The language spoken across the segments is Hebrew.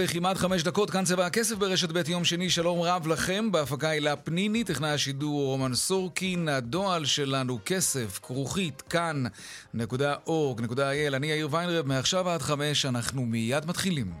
וכמעט חמש דקות, כאן צבע הכסף ברשת ב' יום שני, שלום רב לכם, בהפקה הילה פניני, טכנאי השידור רומן סורקין, הדועל שלנו כסף, כרוכית, כאן.org.il, אני יאיר ויינרב, מעכשיו עד חמש, אנחנו מיד מתחילים.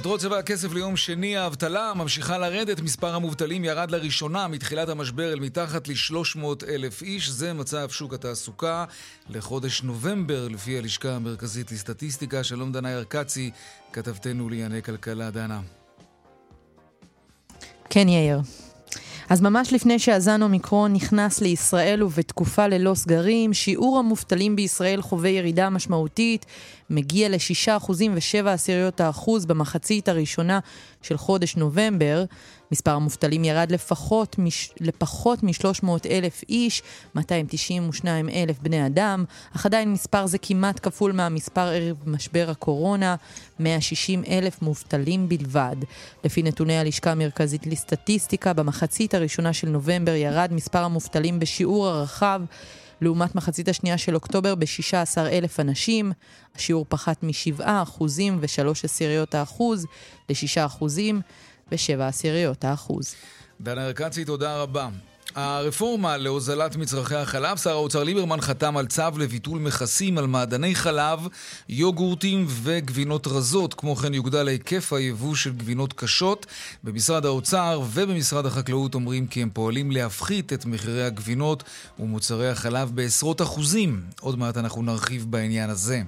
כותרות צבע הכסף ליום שני, האבטלה ממשיכה לרדת, מספר המובטלים ירד לראשונה מתחילת המשבר אל מתחת ל-300 אלף איש, זה מצב שוק התעסוקה לחודש נובמבר, לפי הלשכה המרכזית לסטטיסטיקה. שלום דנה ירקצי, כתבתנו לענייני כלכלה, דנה. כן, יאיר. אז ממש לפני שהזן אומיקרון נכנס לישראל ובתקופה ללא סגרים, שיעור המובטלים בישראל חווה ירידה משמעותית, מגיע ל-6% ו-7 עשיריות האחוז במחצית הראשונה של חודש נובמבר. מספר המובטלים ירד לפחות, מש, לפחות מ-300 אלף איש, 292 אלף בני אדם, אך עדיין מספר זה כמעט כפול מהמספר ערב משבר הקורונה, 160 אלף מובטלים בלבד. לפי נתוני הלשכה המרכזית לסטטיסטיקה, במחצית הראשונה של נובמבר ירד מספר המובטלים בשיעור הרחב לעומת מחצית השנייה של אוקטובר ב-16 אלף אנשים. השיעור פחת מ-7% ו-3 עשיריות האחוז ל-6% ו-7 עשיריות האחוז. דנה ארקצי, תודה רבה. הרפורמה להוזלת מצרכי החלב, שר האוצר ליברמן חתם על צו לביטול מכסים על מעדני חלב, יוגורטים וגבינות רזות. כמו כן יוגדל היקף היבוא של גבינות קשות. במשרד האוצר ובמשרד החקלאות אומרים כי הם פועלים להפחית את מחירי הגבינות ומוצרי החלב בעשרות אחוזים. עוד מעט אנחנו נרחיב בעניין הזה.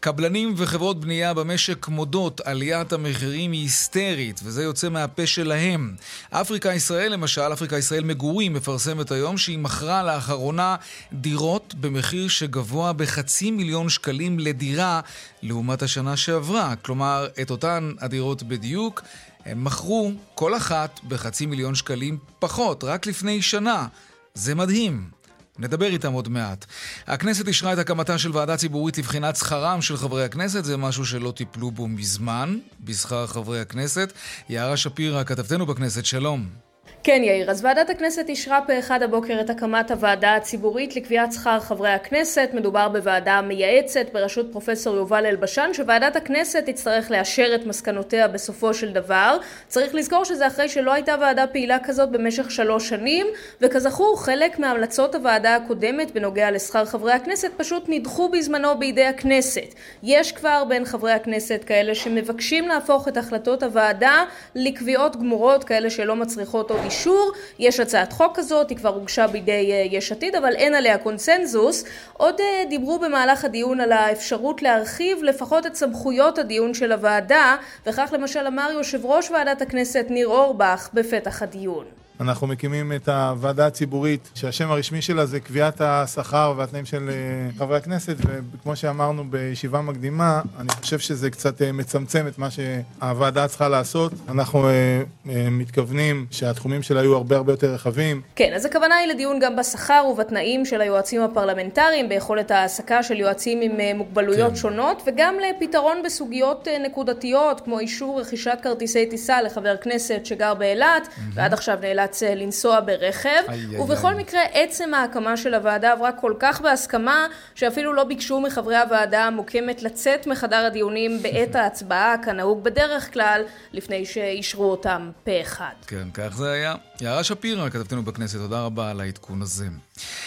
קבלנים וחברות בנייה במשק מודות עליית המחירים היא היסטרית, וזה יוצא מהפה שלהם. אפריקה ישראל, למשל, אפריקה ישראל מגורים, מפרסמת היום שהיא מכרה לאחרונה דירות במחיר שגבוה בחצי מיליון שקלים לדירה לעומת השנה שעברה. כלומר, את אותן הדירות בדיוק, הם מכרו כל אחת בחצי מיליון שקלים פחות, רק לפני שנה. זה מדהים. נדבר איתם עוד מעט. הכנסת אישרה את הקמתה של ועדה ציבורית לבחינת שכרם של חברי הכנסת, זה משהו שלא טיפלו בו מזמן, בשכר חברי הכנסת. יערה שפירא, כתבתנו בכנסת, שלום. כן, יאיר. אז ועדת הכנסת אישרה פה אחד הבוקר את הקמת הוועדה הציבורית לקביעת שכר חברי הכנסת. מדובר בוועדה מייעצת בראשות פרופסור יובל אלבשן, שוועדת הכנסת תצטרך לאשר את מסקנותיה בסופו של דבר. צריך לזכור שזה אחרי שלא הייתה ועדה פעילה כזאת במשך שלוש שנים, וכזכור, חלק מהמלצות הוועדה הקודמת בנוגע לשכר חברי הכנסת פשוט נדחו בזמנו בידי הכנסת. יש כבר בין חברי הכנסת כאלה שמבקשים להפוך את החלטות הוועדה לקביעות גמורות, כאלה שלא מצריכות אישור. יש הצעת חוק כזאת, היא כבר הוגשה בידי אה, יש עתיד, אבל אין עליה קונצנזוס. עוד אה, דיברו במהלך הדיון על האפשרות להרחיב לפחות את סמכויות הדיון של הוועדה, וכך למשל אמר יושב ראש ועדת הכנסת ניר אורבך בפתח הדיון. אנחנו מקימים את הוועדה הציבורית, שהשם הרשמי שלה זה קביעת השכר והתנאים של אה, חברי הכנסת, וכמו שאמרנו בישיבה מקדימה, אני חושב שזה קצת אה, מצמצם את מה שהוועדה צריכה לעשות. אנחנו אה, מתכוונים שהתחומים שלה יהיו הרבה הרבה יותר רחבים. כן, אז הכוונה היא לדיון גם בשכר ובתנאים של היועצים הפרלמנטריים, ביכולת העסקה של יועצים עם מוגבלויות כן. שונות, וגם לפתרון בסוגיות נקודתיות, כמו אישור רכישת כרטיסי טיסה לחבר כנסת שגר באילת. ועד עכשיו נאלץ נאלץ אה, לנסוע ברכב, איי, ובכל איי. מקרה עצם ההקמה של הוועדה עברה כל כך בהסכמה, שאפילו לא ביקשו מחברי הוועדה המוקמת לצאת מחדר הדיונים בעת ההצבעה, כנהוג בדרך כלל, לפני שאישרו אותם פה אחד. כן, כך זה היה. יערה שפירא, כתבתנו בכנסת, תודה רבה על העדכון הזה.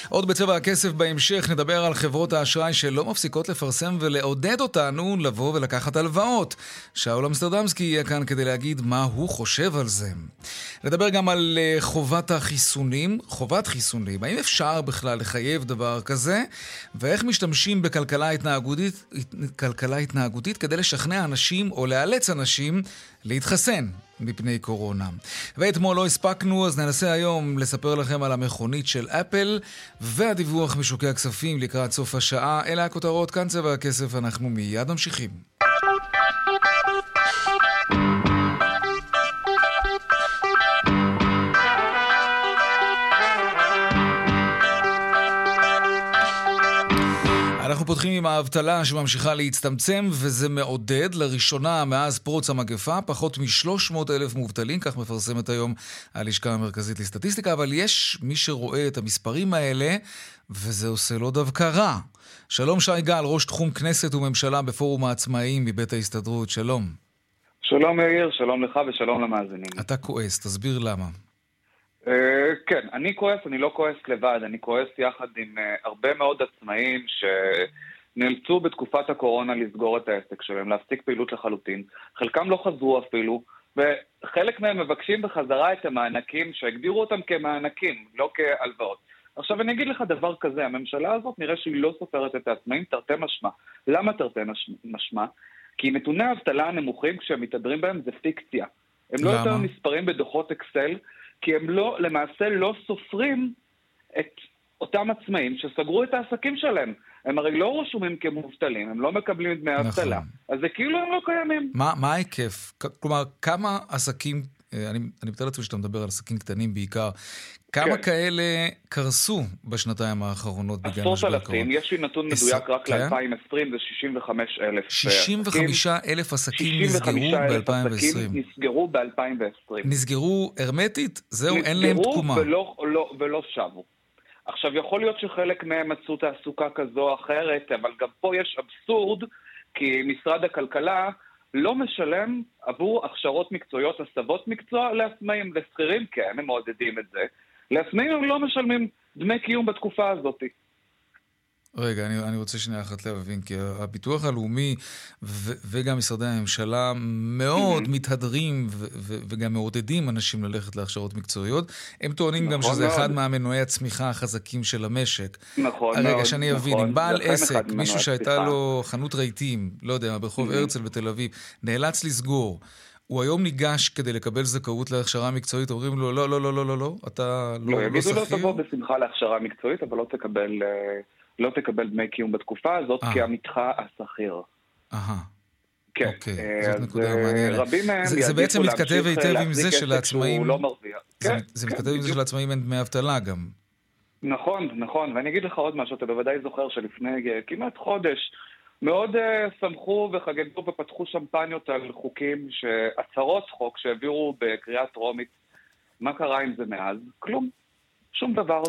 עוד בצבע הכסף בהמשך נדבר על חברות האשראי שלא מפסיקות לפרסם ולעודד אותנו לבוא ולקחת הלוואות. שאול אמסטרדמסקי יהיה כאן כדי להגיד מה הוא חושב על זה. נדבר גם על אה, חובת החיסונים, חובת חיסונים. האם אפשר בכלל לחייב דבר כזה? ואיך משתמשים בכלכלה התנהגותית, כלכלה התנהגותית כדי לשכנע אנשים או לאלץ אנשים להתחסן. מפני קורונה. ואתמול לא הספקנו, אז ננסה היום לספר לכם על המכונית של אפל והדיווח משוקי הכספים לקראת סוף השעה. אלה הכותרות, כאן צבע הכסף, אנחנו מיד ממשיכים. פותחים עם האבטלה שממשיכה להצטמצם, וזה מעודד. לראשונה מאז פרוץ המגפה, פחות מ-300 אלף מובטלים, כך מפרסמת היום הלשכה המרכזית לסטטיסטיקה, אבל יש מי שרואה את המספרים האלה, וזה עושה לו דווקא רע. שלום שי גל, ראש תחום כנסת וממשלה בפורום העצמאים מבית ההסתדרות, שלום. שלום יאיר, שלום לך ושלום למאזינים. אתה כועס, תסביר למה. אה, כן, אני כועס, אני לא כועס לבד, אני כועס יחד עם אה, הרבה מאוד עצמאים שנאלצו בתקופת הקורונה לסגור את העסק שלהם, להפסיק פעילות לחלוטין. חלקם לא חזרו אפילו, וחלק מהם מבקשים בחזרה את המענקים שהגדירו אותם כמענקים, לא כהלוואות. עכשיו אני אגיד לך דבר כזה, הממשלה הזאת נראה שהיא לא סופרת את העצמאים תרתי משמע. למה תרתי משמע? כי נתוני האבטלה הנמוכים כשהם מתהדרים בהם זה פיקציה. הם לא יותר נספרים בדוחות אקסל, כי הם לא, למעשה לא סופרים את אותם עצמאים שסגרו את העסקים שלהם. הם הרי לא רשומים כמובטלים, הם לא מקבלים דמי נכון. אבטלה. אז זה כאילו הם לא קיימים. מה, מה ההיקף? כלומר, כמה עסקים אני, אני מתאר לעצמי שאתה מדבר על עסקים קטנים בעיקר. כמה כן. כאלה קרסו בשנתיים האחרונות בגלל משבר הקורונה? עשרות אלפים, יש לי נתון מדויק רק כן? ל-2020, זה 65 אלף. 65 אלף עסקים נסגרו ב-2020. נסגרו ב-2020. נסגרו הרמטית? זהו, אין להם תקומה. נסגרו ולא, ולא שבו. עכשיו, יכול להיות שחלק מהם מצאו תעסוקה כזו או אחרת, אבל גם פה יש אבסורד, כי משרד הכלכלה לא משלם עבור הכשרות מקצועיות, הסבות מקצוע לעצמאים, לשכירים כן, הם מעודדים את זה. לעצמאים הם לא משלמים דמי קיום בתקופה הזאת. רגע, אני, אני רוצה שנייה אחת להבין, כי הביטוח הלאומי ו, וגם משרדי הממשלה מאוד mm-hmm. מתהדרים ו, ו, וגם מעודדים אנשים ללכת להכשרות מקצועיות. הם טוענים נכון גם שזה מאוד. אחד מהמנועי הצמיחה החזקים של המשק. נכון רגע, מאוד. רגע, שאני אבין, נכון, אם בעל עסק, מישהו שהייתה לו חנות רהיטים, לא יודע, ברחוב mm-hmm. הרצל בתל אביב, נאלץ לסגור. הוא היום ניגש כדי לקבל זכאות להכשרה מקצועית, אומרים לו, לא, לא, לא, לא, לא, לא, אתה לא, לא, לא שכיר. לא, יגידו לו, תבוא בשמחה להכשרה מקצועית, אבל לא תקבל... Uh... לא תקבל דמי קיום בתקופה הזאת, כי עמיתך השכיר. אהה. כן, אוקיי, אה, זאת נקודה אה, מעניינת. רבים מהם זה, זה בעצם מתכתב היטב עם זה שלעצמאים... לא זה, כן, זה כן, מתכתב עם זה שלעצמאים אין דמי אבטלה גם. נכון, נכון, ואני אגיד לך עוד משהו, אתה בוודאי זוכר שלפני אה, כמעט חודש מאוד uh, שמחו וחגגו ופתחו שמפניות על חוקים, הצהרות חוק שהעבירו בקריאה טרומית. מה קרה עם זה מאז? כלום. שום דבר.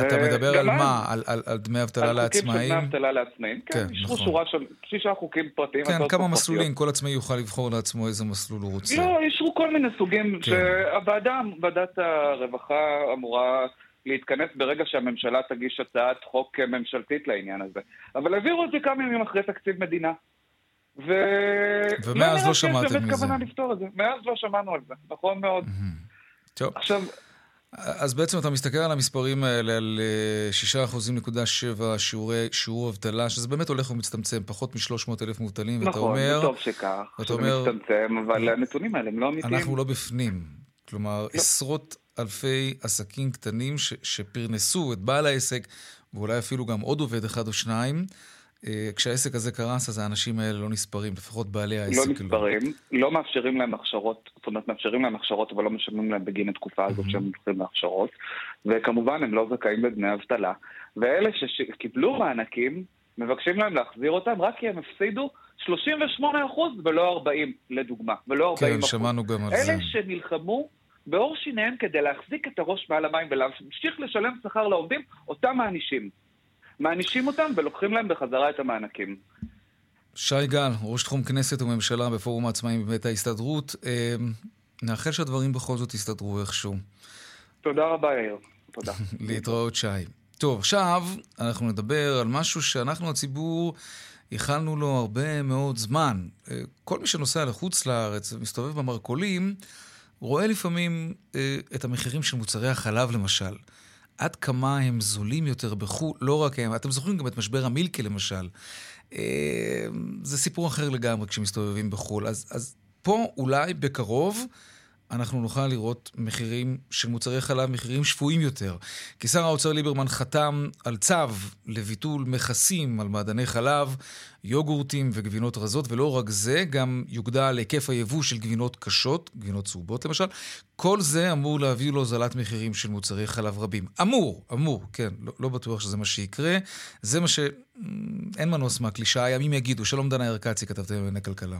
אתה מדבר על מה? על, על, על דמי אבטלה לעצמאים? על חוקים של דמי אבטלה לעצמאים, כן, כן אישרו נכון. שורה של שישה חוקים פרטיים. כן, כמה מסלולים, כל עצמאי יוכל לבחור לעצמו איזה מסלול הוא רוצה. לא, אישרו כל מיני סוגים, כן. שהוועדה, ועדת הרווחה אמורה להתכנס ברגע שהממשלה תגיש הצעת חוק ממשלתית לעניין הזה. אבל העבירו את זה כמה ימים אחרי תקציב מדינה. ו... ומאז לא, לא שמעתם מזה. מאז לא שמענו על זה, נכון מאוד. טוב. עכשיו, אז בעצם אתה מסתכל על המספרים האלה, על 6.7% אה, שיעורי, שיעור אבטלה, שזה באמת הולך ומצטמצם, פחות מ-300 אלף מובטלים, ואתה נכון, אומר... נכון, וטוב שכך, שזה אומר, מצטמצם, אבל הנתונים האלה הם לא אמיתיים. אנחנו לא בפנים. כלומר, לא. עשרות אלפי עסקים קטנים ש- שפרנסו את בעל העסק, ואולי אפילו גם עוד עובד אחד או שניים, כשהעסק הזה קרס, אז האנשים האלה לא נספרים, לפחות בעלי לא העסק לא. נספרים, לא, לא מאפשרים להם הכשרות, זאת אומרת, מאפשרים להם הכשרות, אבל לא משלמים להם בגין התקופה הזאת שהם הולכים להכשרות, וכמובן הם לא זכאים לדמי אבטלה. ואלה שקיבלו מענקים, מבקשים להם להחזיר אותם רק כי הם הפסידו 38% ולא 40, לדוגמה, ולא 40 כן, שמענו גם על אלה זה. אלה שנלחמו בעור שיניהם כדי להחזיק את הראש מעל המים ולהמשיך לשלם שכר לעובדים, אותם מענישים. מענישים אותם ולוקחים להם בחזרה את המענקים. שי גל, ראש תחום כנסת וממשלה בפורום העצמאים בבית ההסתדרות. אה, נאחל שהדברים בכל זאת יסתדרו איכשהו. תודה רבה, יאיר. תודה. להתראות, שי. טוב, עכשיו אנחנו נדבר על משהו שאנחנו, הציבור, ייחלנו לו הרבה מאוד זמן. אה, כל מי שנוסע לחוץ לארץ ומסתובב במרכולים, רואה לפעמים אה, את המחירים של מוצרי החלב למשל. עד כמה הם זולים יותר בחו"ל, לא רק הם, אתם זוכרים גם את משבר המילקי למשל. אה, זה סיפור אחר לגמרי כשמסתובבים בחו"ל. אז, אז פה אולי בקרוב אנחנו נוכל לראות מחירים של מוצרי חלב, מחירים שפויים יותר. כי שר האוצר ליברמן חתם על צו לביטול מכסים על מעדני חלב, יוגורטים וגבינות רזות, ולא רק זה, גם יוגדל היקף היבוא של גבינות קשות, גבינות צהובות למשל. כל זה אמור להביא להוזלת מחירים של מוצרי חלב רבים. אמור, אמור, כן, לא, לא בטוח שזה מה שיקרה. זה מה ש... אין מנוס מהקלישאה, הימים יגידו. שלום דנה ירקצי, כתבתם בענייני כלכלה.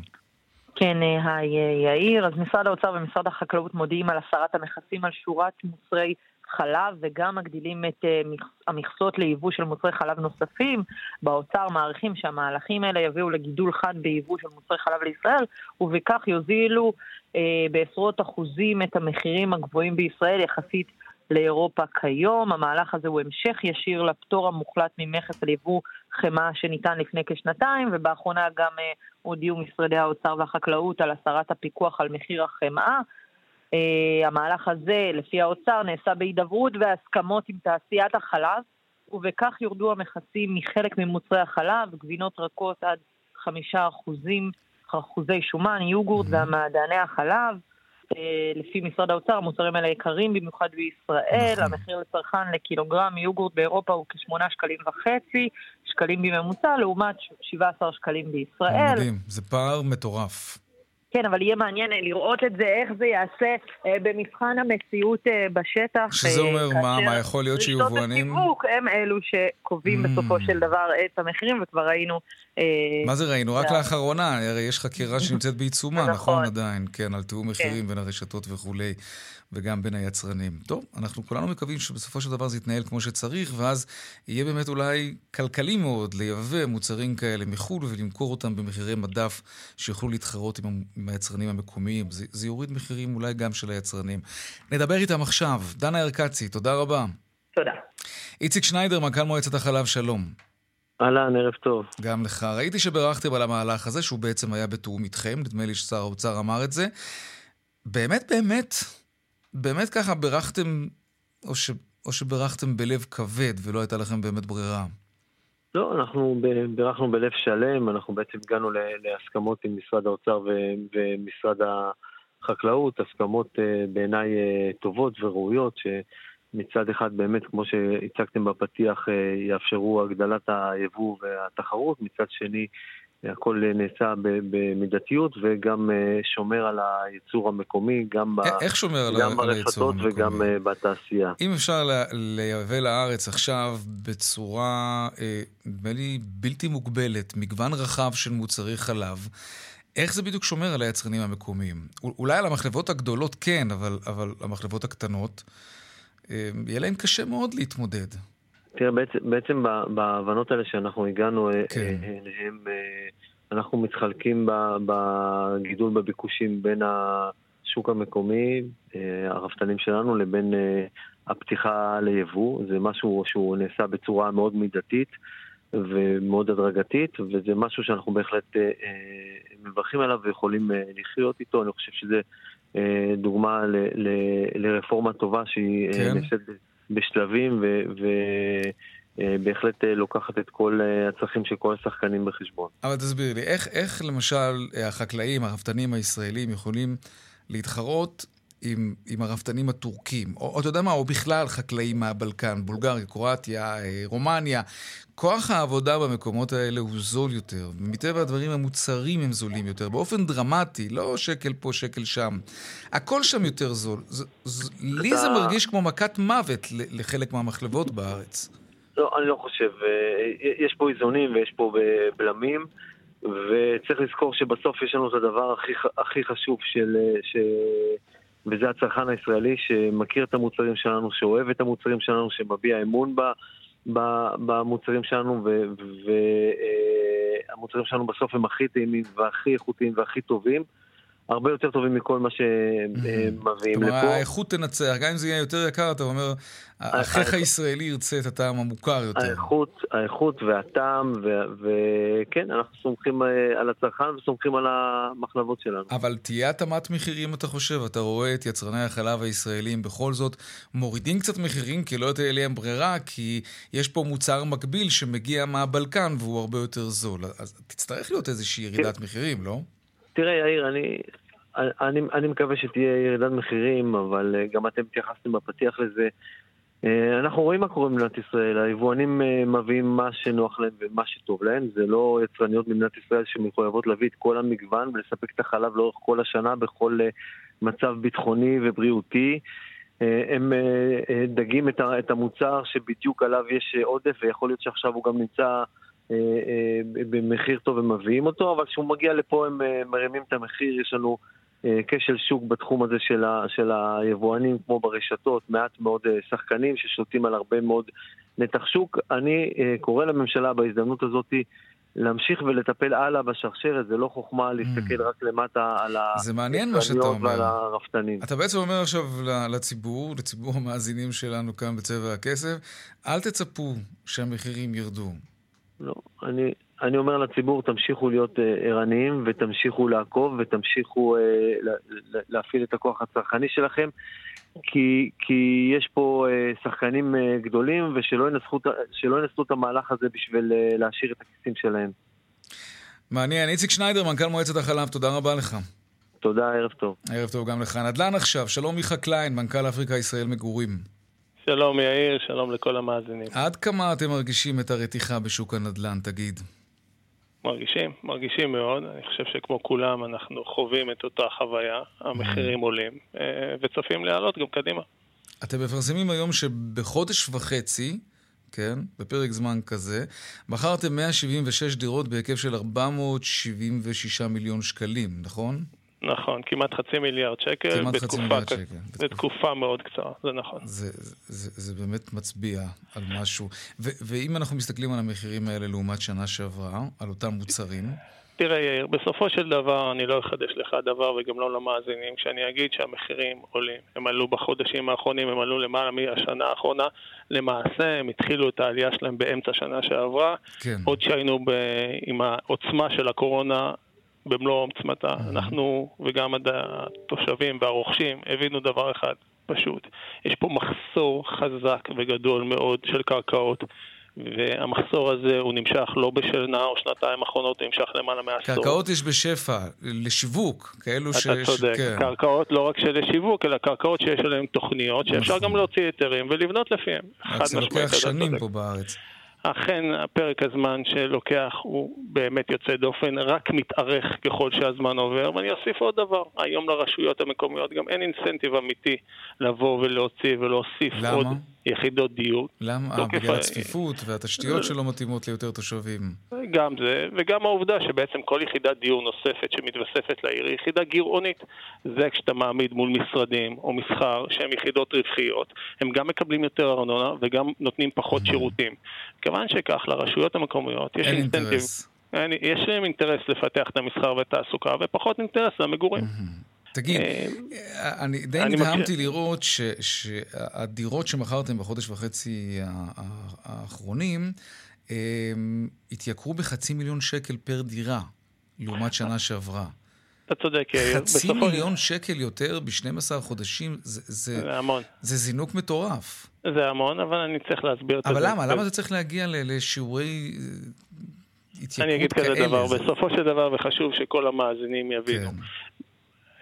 כן, אה, היי יאיר. אז משרד האוצר ומשרד החקלאות מודיעים על הסרת המכסים על שורת מוצרי חלב וגם מגדילים את אה, המכסות ליבוא של מוצרי חלב נוספים. באוצר מעריכים שהמהלכים האלה יביאו לגידול חד ביבוא של מוצרי חלב לישראל ובכך יוזילו אה, בעשרות אחוזים את המחירים הגבוהים בישראל יחסית לאירופה כיום. המהלך הזה הוא המשך ישיר לפטור המוחלט ממכס על יבוא חמאה שניתן לפני כשנתיים, ובאחרונה גם uh, הודיעו משרדי האוצר והחקלאות על הסרת הפיקוח על מחיר החמאה. Uh, המהלך הזה, לפי האוצר, נעשה בהידברות והסכמות עם תעשיית החלב, ובכך יורדו המכסים מחלק ממוצרי החלב, גבינות רכות עד חמישה אחוזים, אחוזי שומן, יוגורט mm-hmm. והמעדני החלב. אה, לפי משרד האוצר, המוצרים האלה יקרים במיוחד בישראל, נכון. המחיר לצרכן לקילוגרם יוגורט באירופה הוא כשמונה שקלים וחצי, שקלים בממוצע, לעומת 17 שקלים בישראל. מדהים, זה פער מטורף. כן, אבל יהיה מעניין אה, לראות את זה, איך זה יעשה אה, במבחן המציאות אה, בשטח. שזה אה, אומר מה, מה יכול להיות שיבואנים... רשתות השיווק הם אלו שקובעים mm. בסופו של דבר את המחירים, וכבר ראינו... אה, מה זה ראינו? רק לאחרונה, הרי יש חקירה שנמצאת בעיצומה, נכון, נכון עדיין, כן, על תיאום מחירים כן. בין הרשתות וכולי. וגם בין היצרנים. טוב, אנחנו כולנו מקווים שבסופו של דבר זה יתנהל כמו שצריך, ואז יהיה באמת אולי כלכלי מאוד לייבא מוצרים כאלה מחו"ל ולמכור אותם במחירי מדף שיוכלו להתחרות עם, עם היצרנים המקומיים. זה, זה יוריד מחירים אולי גם של היצרנים. נדבר איתם עכשיו. דנה ארקצי, תודה רבה. תודה. איציק שניידר, מנכ"ל מועצת החלב, שלום. אהלן, ערב טוב. גם לך. ראיתי שבירכתם על המהלך הזה, שהוא בעצם היה בתיאום איתכם, נדמה לי ששר האוצר אמר את זה. באמת, באמת, באמת ככה בירכתם, או, ש, או שבירכתם בלב כבד ולא הייתה לכם באמת ברירה? לא, אנחנו בירכנו בלב שלם, אנחנו בעצם הגענו להסכמות עם משרד האוצר ומשרד החקלאות, הסכמות אה, בעיניי אה, טובות וראויות, שמצד אחד באמת, כמו שהצגתם בפתיח, אה, יאפשרו הגדלת היבוא והתחרות, מצד שני הכל נעשה במידתיות וגם אה, שומר על הייצור המקומי, גם, איך שומר על, גם ברשתות וגם אה, בתעשייה. אם אפשר לייבא לארץ עכשיו בצורה, אה, נדמה לי, בלתי מוגבלת, מגוון רחב של מוצרי חלב, איך זה בדיוק שומר על היצרנים המקומיים? אולי על המחלבות הגדולות כן, אבל, אבל המחלבות הקטנות, יהיה להם קשה מאוד להתמודד. תראה, בעצם, בעצם בהבנות האלה שאנחנו הגענו אה, כן. אה, אליהם, אה, אנחנו מתחלקים בגידול בביקושים בין השוק המקומי, הרפתנים שלנו, לבין הפתיחה ליבוא. זה משהו שהוא נעשה בצורה מאוד מידתית ומאוד הדרגתית, וזה משהו שאנחנו בהחלט מברכים עליו ויכולים לחיות איתו. אני חושב שזה דוגמה ל, ל, לרפורמה טובה שהיא כן. נעשית בשלבים, ובהחלט אה, אה, לוקחת את כל אה, הצרכים של כל השחקנים בחשבון. אבל תסביר לי, איך, איך למשל החקלאים, הרפתנים הישראלים יכולים להתחרות עם, עם הרפתנים הטורקים, או, או אתה יודע מה, או בכלל חקלאים מהבלקן, בולגריה, קרואטיה, רומניה. כוח העבודה במקומות האלה הוא זול יותר, ומטבע הדברים המוצרים הם זולים יותר, באופן דרמטי, לא שקל פה, שקל שם. הכל שם יותר זול. ז, ז, לי זה מרגיש כמו מכת מוות לחלק מהמחלבות בארץ. לא, אני לא חושב. אה, יש פה איזונים ויש פה בלמים, וצריך לזכור שבסוף יש לנו את הדבר הכי, הכי חשוב של... אה, ש... וזה הצרכן הישראלי שמכיר את המוצרים שלנו, שאוהב את המוצרים שלנו, שמביע אמון ב... במוצרים שלנו, והמוצרים שלנו בסוף הם הכי טעימים והכי איכותיים והכי טובים. הרבה יותר טובים מכל מה שמביאים לפה. כלומר, האיכות תנצח, גם אם זה יהיה יותר יקר, אתה אומר, אחיך הישראלי ירצה את הטעם המוכר יותר. האיכות, האיכות והטעם, וכן, אנחנו סומכים אה, על הצרכן וסומכים על המחלבות שלנו. אבל תהיה התאמת מחירים, אתה חושב? אתה רואה את יצרני החלב הישראלים בכל זאת מורידים קצת מחירים, כי לא תהיה להם ברירה, כי יש פה מוצר מקביל שמגיע מהבלקן והוא הרבה יותר זול. אז תצטרך להיות איזושהי ירידת כן. מחירים, לא? תראה, יאיר, אני, אני, אני מקווה שתהיה ירידת מחירים, אבל אה, גם אתם התייחסתם בפתיח לזה. אה, אנחנו רואים מה קורה במדינת ישראל, היבואנים אה, מביאים מה שנוח להם ומה שטוב להם, זה לא יצרניות במדינת ישראל שמחויבות להביא את כל המגוון ולספק את החלב לאורך כל השנה בכל מצב ביטחוני ובריאותי. הם דגים את המוצר שבדיוק עליו יש עודף ויכול להיות שעכשיו הוא גם נמצא במחיר טוב ומביאים אותו, אבל כשהוא מגיע לפה הם מרימים את המחיר, יש לנו כשל שוק בתחום הזה של, ה, של היבואנים, כמו ברשתות, מעט מאוד שחקנים ששולטים על הרבה מאוד נתח שוק. אני קורא לממשלה בהזדמנות הזאת להמשיך ולטפל הלאה בשרשרת, זה לא חוכמה להסתכל mm. רק למטה על אומר. ועל הרפתנים. אתה בעצם אומר עכשיו לציבור, לציבור המאזינים שלנו כאן בצבע הכסף, אל תצפו שהמחירים ירדו. לא, אני, אני אומר לציבור, תמשיכו להיות uh, ערניים ותמשיכו לעקוב ותמשיכו uh, להפעיל את הכוח הצרכני שלכם, כי, כי יש פה uh, שחקנים uh, גדולים ושלא ינסחו, ינסחו את המהלך הזה בשביל uh, להשאיר את הכיסים שלהם. מעניין. איציק שניידר, מנכ"ל מועצת החלב, תודה רבה לך. תודה, ערב טוב. ערב טוב גם לך. נדל"ן עכשיו, שלום מיכה קליין, מנכ"ל אפריקה ישראל מגורים. שלום יאיר, שלום לכל המאזינים. עד כמה אתם מרגישים את הרתיחה בשוק הנדל"ן, תגיד? מרגישים, מרגישים מאוד. אני חושב שכמו כולם אנחנו חווים את אותה חוויה, המחירים mm. עולים, אה, וצופים לעלות גם קדימה. אתם מפרסמים היום שבחודש וחצי, כן, בפרק זמן כזה, מכרתם 176 דירות בהיקף של 476 מיליון שקלים, נכון? נכון, כמעט חצי מיליארד שקל. כמעט חצי מיליארד שקל. בתקופה מאוד קצרה, זה נכון. זה, זה, זה, זה באמת מצביע על משהו. ו, ואם אנחנו מסתכלים על המחירים האלה לעומת שנה שעברה, על אותם מוצרים... תראה יאיר, בסופו של דבר אני לא אחדש לך דבר וגם לא למאזינים כשאני אגיד שהמחירים עולים. הם עלו בחודשים האחרונים, הם עלו למעלה מהשנה האחרונה. למעשה הם התחילו את העלייה שלהם באמצע שנה שעברה. כן. עוד שהיינו ב... עם העוצמה של הקורונה במלוא עוצמתה. אנחנו וגם התושבים והרוכשים הבינו דבר אחד פשוט. יש פה מחסור חזק וגדול מאוד של קרקעות. והמחסור הזה הוא נמשך לא בשנה או שנתיים אחרונות, הוא נמשך למעלה מעשור. קרקעות יש בשפע, לשיווק, כאלו שיש... אתה צודק, כן. קרקעות לא רק שלשיווק, אלא קרקעות שיש עליהן תוכניות, שאפשר נכון. גם להוציא היתרים ולבנות לפיהן. רק זה לוקח שנים פה בארץ. אכן פרק הזמן שלוקח הוא באמת יוצא דופן, רק מתארך ככל שהזמן עובר, ואני אוסיף עוד דבר, היום לרשויות המקומיות גם אין אינסנטיב אמיתי לבוא ולהוציא ולהוסיף למה? עוד יחידות דיור. למה? לא בגלל הצפיפות והתשתיות שלא מתאימות ליותר תושבים. גם זה, וגם העובדה שבעצם כל יחידת דיור נוספת שמתווספת לעיר היא יחידה גירעונית. זה כשאתה מעמיד מול משרדים או מסחר שהם יחידות רווחיות, הם גם מקבלים יותר ארנונה וגם נותנים פחות שירותים. כיוון שכך, לרשויות המקומיות יש אינסנטיב. יש להם אינטרס לפתח את המסחר והתעסוקה ופחות אינטרס למגורים. תגיד, אה, אני די נדהמתי לראות שהדירות שמכרתם בחודש וחצי האחרונים התייקרו בחצי מיליון שקל פר דירה, לעומת שנה שעברה. אתה צודק, יאיר. חצי מיליון שקל יותר ב-12 חודשים, זה, זה, זה המון. זה זינוק מטורף. זה המון, אבל אני צריך להסביר את זה. אבל למה? למה זה צריך להגיע לשיעורי התייקרות כאלה? אני אגיד כזה דבר, בסופו של דבר, וחשוב שכל המאזינים יבינו.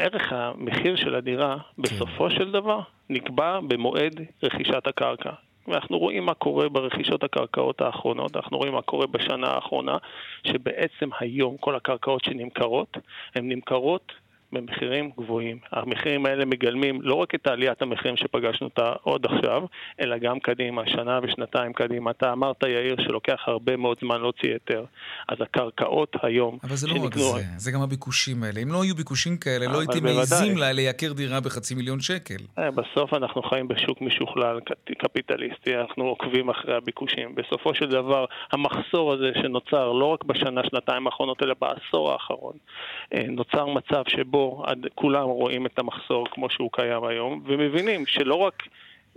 ערך המחיר של הדירה, כן. בסופו של דבר, נקבע במועד רכישת הקרקע. ואנחנו רואים מה קורה ברכישות הקרקעות האחרונות, אנחנו רואים מה קורה בשנה האחרונה, שבעצם היום כל הקרקעות שנמכרות, הן נמכרות במחירים גבוהים. המחירים האלה מגלמים לא רק את עליית המחירים שפגשנו אותה עוד עכשיו, אלא גם קדימה, שנה ושנתיים קדימה. אתה אמרת, יאיר, שלוקח הרבה מאוד זמן להוציא היתר. אז הקרקעות היום... אבל זה לא רק זה, זה גם הביקושים האלה. אם לא היו ביקושים כאלה, לא הייתי מעיזים לה לייקר דירה בחצי מיליון שקל. אה, בסוף אנחנו חיים בשוק משוכלל, קפיטליסטי, אנחנו עוקבים אחרי הביקושים. בסופו של דבר, המחסור הזה שנוצר לא רק בשנה, שנתיים האחרונות, אלא בעשור האחרון, אה, נוצר מצב שבו פה כולם רואים את המחסור כמו שהוא קיים היום, ומבינים שלא רק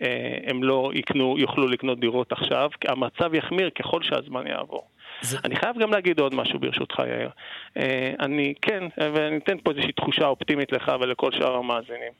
אה, הם לא יקנו, יוכלו לקנות דירות עכשיו, המצב יחמיר ככל שהזמן יעבור. זה... אני חייב גם להגיד עוד משהו ברשותך, יאיר. אה, אני כן, ואני אתן פה איזושהי תחושה אופטימית לך ולכל שאר המאזינים.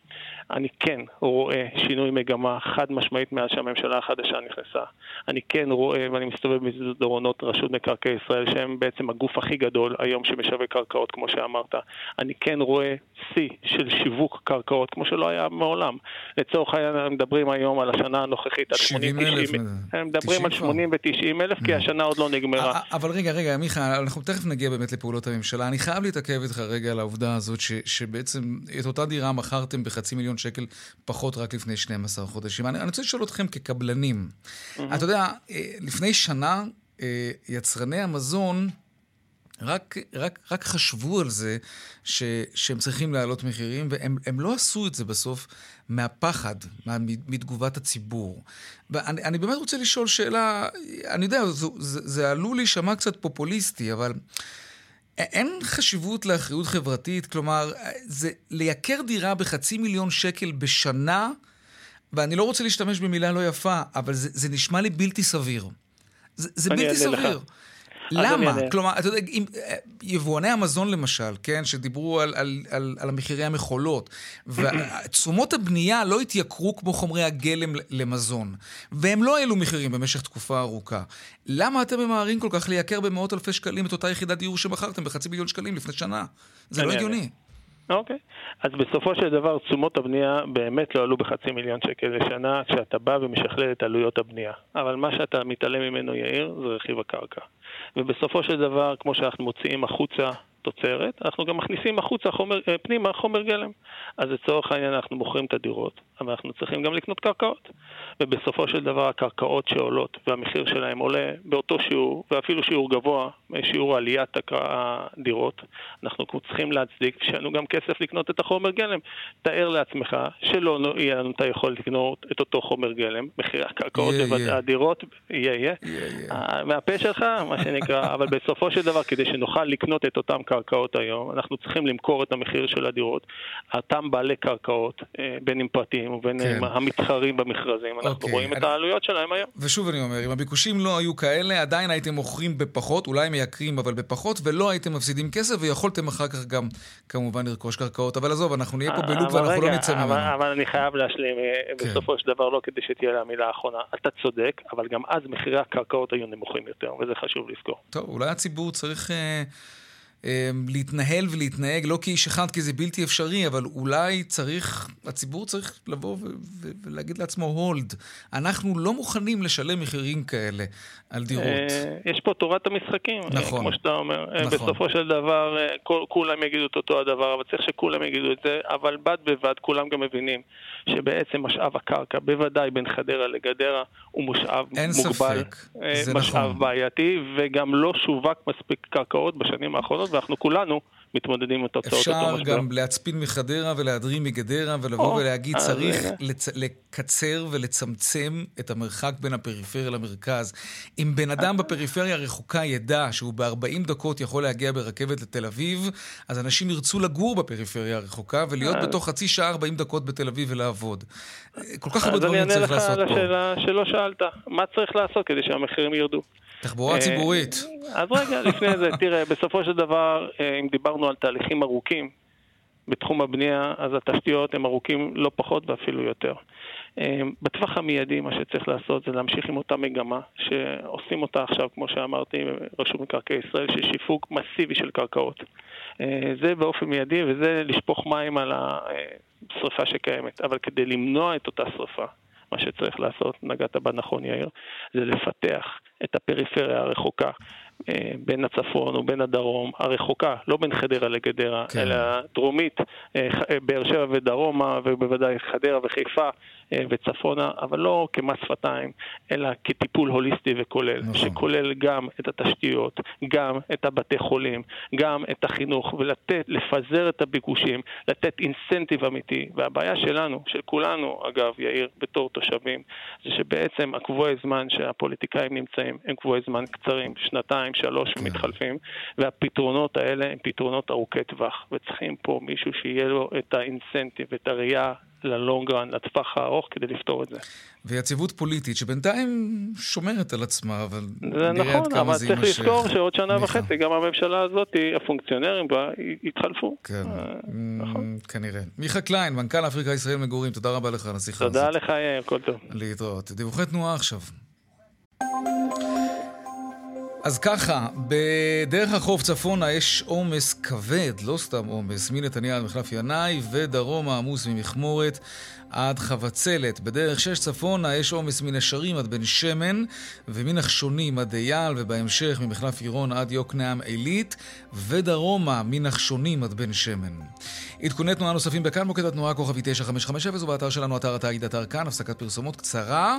אני כן רואה שינוי מגמה חד משמעית מאז שהממשלה החדשה נכנסה. אני כן רואה, ואני מסתובב במסדרונות רשות מקרקעי ישראל, שהם בעצם הגוף הכי גדול היום שמשווק קרקעות, כמו שאמרת. אני כן רואה שיא של שיווק קרקעות, כמו שלא היה מעולם. לצורך העניין, מדברים היום על השנה הנוכחית, על 70 אלף. הם מדברים על 80 ו-90 אלף, כי mm. השנה עוד לא נגמרה. אבל רגע, רגע, מיכה, אנחנו תכף נגיע באמת לפעולות הממשלה. אני חייב להתעכב איתך רגע על העובדה הזאת, שבעצם את אותה דירה מכרתם בחצי מיליון שקל פחות רק לפני 12 חודשים. אני, אני רוצה לשאול אתכם כקבלנים. אתה יודע, אה, לפני שנה אה, יצרני המזון רק, רק, רק חשבו על זה ש, שהם צריכים להעלות מחירים, והם לא עשו את זה בסוף מהפחד, מתגובת הציבור. ואני באמת רוצה לשאול שאלה, אני יודע, זה, זה, זה עלול להישמע קצת פופוליסטי, אבל אין חשיבות לאחריות חברתית? כלומר, זה לייקר דירה בחצי מיליון שקל בשנה, ואני לא רוצה להשתמש במילה לא יפה, אבל זה, זה נשמע לי בלתי סביר. זה, זה בלתי סביר. לך. למה? כלומר, אתה יודע, אם, יבואני המזון למשל, כן, שדיברו על, על, על, על המחירי המכולות, ותשומות הבנייה לא התייקרו כמו חומרי הגלם למזון, והם לא העלו מחירים במשך תקופה ארוכה. למה אתם ממהרים כל כך לייקר במאות אלפי שקלים את אותה יחידת דיור שמכרתם בחצי מיליון שקלים לפני שנה? זה לא הגיוני. אוקיי. אז בסופו של דבר תשומות הבנייה באמת לא עלו בחצי מיליון שקל לשנה כשאתה בא ומשכלל את עלויות הבנייה. אבל מה שאתה מתעלם ממנו, יאיר, זה רכיב הקרקע. ובסופו של דבר, כמו שאנחנו מוציאים החוצה תוצרת, אנחנו גם מכניסים החוצה חומר, אה, פנימה חומר גלם. אז לצורך העניין אנחנו מוכרים את הדירות, אבל אנחנו צריכים גם לקנות קרקעות. ובסופו של דבר הקרקעות שעולות והמחיר שלהן עולה באותו שיעור, ואפילו שיעור גבוה, שיעור עליית הדירות, אנחנו צריכים להצדיק שיהיה לנו גם כסף לקנות את החומר גלם. תאר לעצמך שלא יהיה לנו את היכולת לקנות את אותו חומר גלם, מחירי הקרקעות והדירות, יהיה, יהיה. אה, מהפה שלך, מה שנקרא, אבל בסופו של דבר, כדי שנוכל לקנות את אותן קרקעות היום, אנחנו צריכים למכור את המחיר של הדירות. אותם בעלי קרקעות, אה, בין אם פרטיים ובין כן. אם המתחרים במכרזים, אנחנו אוקיי. רואים אני... את העלויות שלהם היום. ושוב אני אומר, אם הביקושים לא היו כאלה, עדיין הייתם מוכרים בפחות, אולי מייקרים אבל בפחות, ולא הייתם מפסידים כסף, ויכולתם אחר כך גם כמובן לרכוש קרקעות. אבל עזוב, אנחנו נהיה פה אה, בלופ ואנחנו לא רגע, לא נצא ממנו. אבל אני חייב להשלים, אה, כן. בסופו של דבר, לא כדי שתהיה לה המילה האחרונה. אתה צודק, אבל גם אז מחירי הקרקעות היו נמוכים יותר, וזה חשוב לזכור. טוב, אולי הציבור צריך... אה... אמ, להתנהל ולהתנהג, לא כאיש אחד, כי זה בלתי אפשרי, אבל אולי צריך, הציבור צריך לבוא ולהגיד לעצמו הולד. אנחנו לא מוכנים לשלם מחירים כאלה על דירות. אה, יש פה תורת המשחקים, אה, נכון, כמו שאתה אומר. אה, נכון. בסופו של דבר, כולם יגידו את אותו הדבר, אבל צריך שכולם יגידו את זה, אבל בד בבד כולם גם מבינים שבעצם משאב הקרקע, בוודאי בין חדרה לגדרה, הוא משאב אין מוגבל. אין ספק, זה משאב נכון. בעייתי, וגם לא שווק מספיק קרקעות בשנים האחרונות. ואנחנו כולנו מתמודדים עם התוצאות אותו משבר. אפשר גם להצפין מחדרה ולהדרים מגדרה ולבוא או, ולהגיד, אה, צריך לצ... לקצר ולצמצם את המרחק בין הפריפריה למרכז. אם בן אדם בפריפריה הרחוקה ידע שהוא ב-40 דקות יכול להגיע ברכבת לתל אביב, אז אנשים ירצו לגור בפריפריה הרחוקה ולהיות אה. בתוך חצי שעה 40 דקות בתל אביב ולעבוד. כל כך הרבה דברים צריך לעשות פה. אז אני אענה לך על השאלה שלא שאלת. מה צריך לעשות כדי שהמחירים ירדו? תחבורה ציבורית. אה, אז רגע, לפני זה, תראה, בסופו של דבר, אה, אם דיברנו על תהליכים ארוכים בתחום הבנייה, אז התשתיות הם ארוכים לא פחות ואפילו יותר. אה, בטווח המיידי, מה שצריך לעשות זה להמשיך עם אותה מגמה, שעושים אותה עכשיו, כמו שאמרתי, רשות מקרקעי ישראל, של שיווק מסיבי של קרקעות. זה באופן מיידי, וזה לשפוך מים על השרפה שקיימת. אבל כדי למנוע את אותה שרפה, מה שצריך לעשות, נגעת בה נכון יאיר, זה לפתח את הפריפריה הרחוקה. אה, בין הצפון ובין הדרום, הרחוקה, לא בין חדרה לגדרה, כן. אלא דרומית, אה, אה, באר שבע ודרומה, ובוודאי חדרה וחיפה וצפונה, אבל לא כמס שפתיים, אלא כטיפול הוליסטי וכולל, נכון. שכולל גם את התשתיות, גם את הבתי חולים, גם את החינוך, ולתת, לפזר את הביקושים, לתת אינסנטיב אמיתי. והבעיה שלנו, של כולנו, אגב, יאיר, בתור תושבים, זה שבעצם הקבועי זמן שהפוליטיקאים נמצאים הם קבועי זמן קצרים, שנתיים, שלוש כן. מתחלפים, והפתרונות האלה הם פתרונות ארוכי טווח, וצריכים פה מישהו שיהיה לו את האינסנטיב, את הראייה ללונגרן, לטווח הארוך, כדי לפתור את זה. ויציבות פוליטית, שבינתיים שומרת על עצמה, אבל נראה נכון, עד כמה אבל צריך לזכור שעוד שנה מיכה. וחצי גם הממשלה הזאת, הפונקציונרים בה, יתחלפו. כן, אה, נכון. כנראה. מיכה קליין, מנכ"ל אפריקה ישראל מגורים, תודה רבה לך על השיחה הזאת. תודה לך, יאיר, כל טוב. להתראות. דיווחי תנועה עכשיו. אז ככה, בדרך החוף צפונה יש עומס כבד, לא סתם עומס, מנתניה עד מחלף ינאי ודרומה עמוס ממכמורת עד חבצלת. בדרך שש צפונה יש עומס מנשרים עד בן שמן ומנחשונים עד אייל ובהמשך ממחלף עירון עד יוקנעם עילית ודרומה מנחשונים עד בן שמן. עדכוני תנועה נוספים בכאן מוקד התנועה כוכבי 9550 ובאתר שלנו אתר התאגיד אתר כאן, הפסקת פרסומות קצרה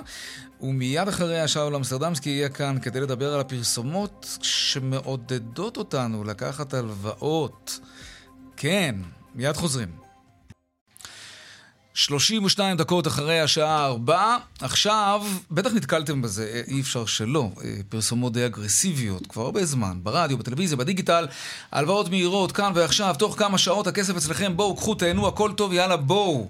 ומיד אחריה שאול אמסטרדמסקי יהיה כאן כדי לדבר על הפרסומות שמעודדות אותנו לקחת הלוואות. כן, מיד חוזרים. 32 דקות אחרי השעה 4. עכשיו, בטח נתקלתם בזה, אי אפשר שלא. אה, פרסומות די אגרסיביות, כבר הרבה זמן, ברדיו, בטלוויזיה, בדיגיטל, הלוואות מהירות, כאן ועכשיו, תוך כמה שעות הכסף אצלכם, בואו, קחו, תהנו, הכל טוב, יאללה, בואו.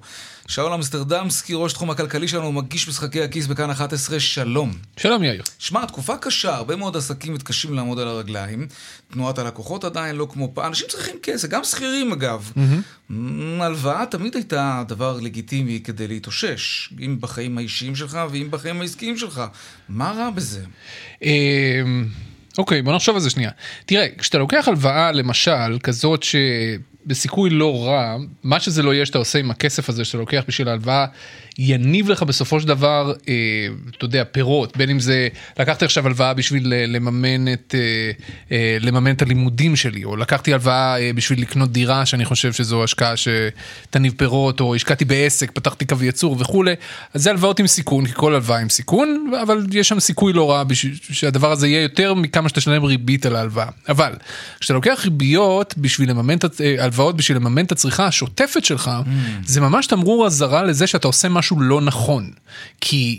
שאול אמסטרדמסקי, ראש תחום הכלכלי שלנו, מגיש משחקי הכיס בכאן 11, שלום. שלום יאיר. שמע, תקופה קשה, הרבה מאוד עסקים מתקשים לעמוד על הרגליים. תנועת הלקוחות עדיין לא כמו פעם, אנשים צריכים כסף, גם שכירים אגב. Mm-hmm. הלוואה תמיד הייתה דבר לגיטימי כדי להתאושש, אם בחיים האישיים שלך ואם בחיים העסקיים שלך. מה רע בזה? אמ, אוקיי, בוא נחשוב על זה שנייה. תראה, כשאתה לוקח הלוואה, למשל, כזאת ש... בסיכוי לא רע, מה שזה לא יהיה שאתה עושה עם הכסף הזה שאתה לוקח בשביל ההלוואה, יניב לך בסופו של דבר, אה, אתה יודע, פירות, בין אם זה, לקחתי עכשיו הלוואה בשביל אה, לממן את, אה, אה, לממן את הלימודים שלי, או לקחתי הלוואה אה, בשביל לקנות דירה, שאני חושב שזו השקעה שתניב פירות, או השקעתי בעסק, פתחתי קו ייצור וכולי, אז זה הלוואות עם סיכון, כי כל הלוואה עם סיכון, אבל יש שם סיכוי לא רע בשביל שהדבר הזה יהיה יותר מכמה שאתה שלם ריבית על ההלוואה. אבל, כשאתה לוקח ריביות בשביל לממן, אה, הלוואות בשביל לממן את הצריכה השוטפת שלך, mm. זה ממש תמרור אזהרה לזה שאתה עושה משהו משהו לא נכון. כי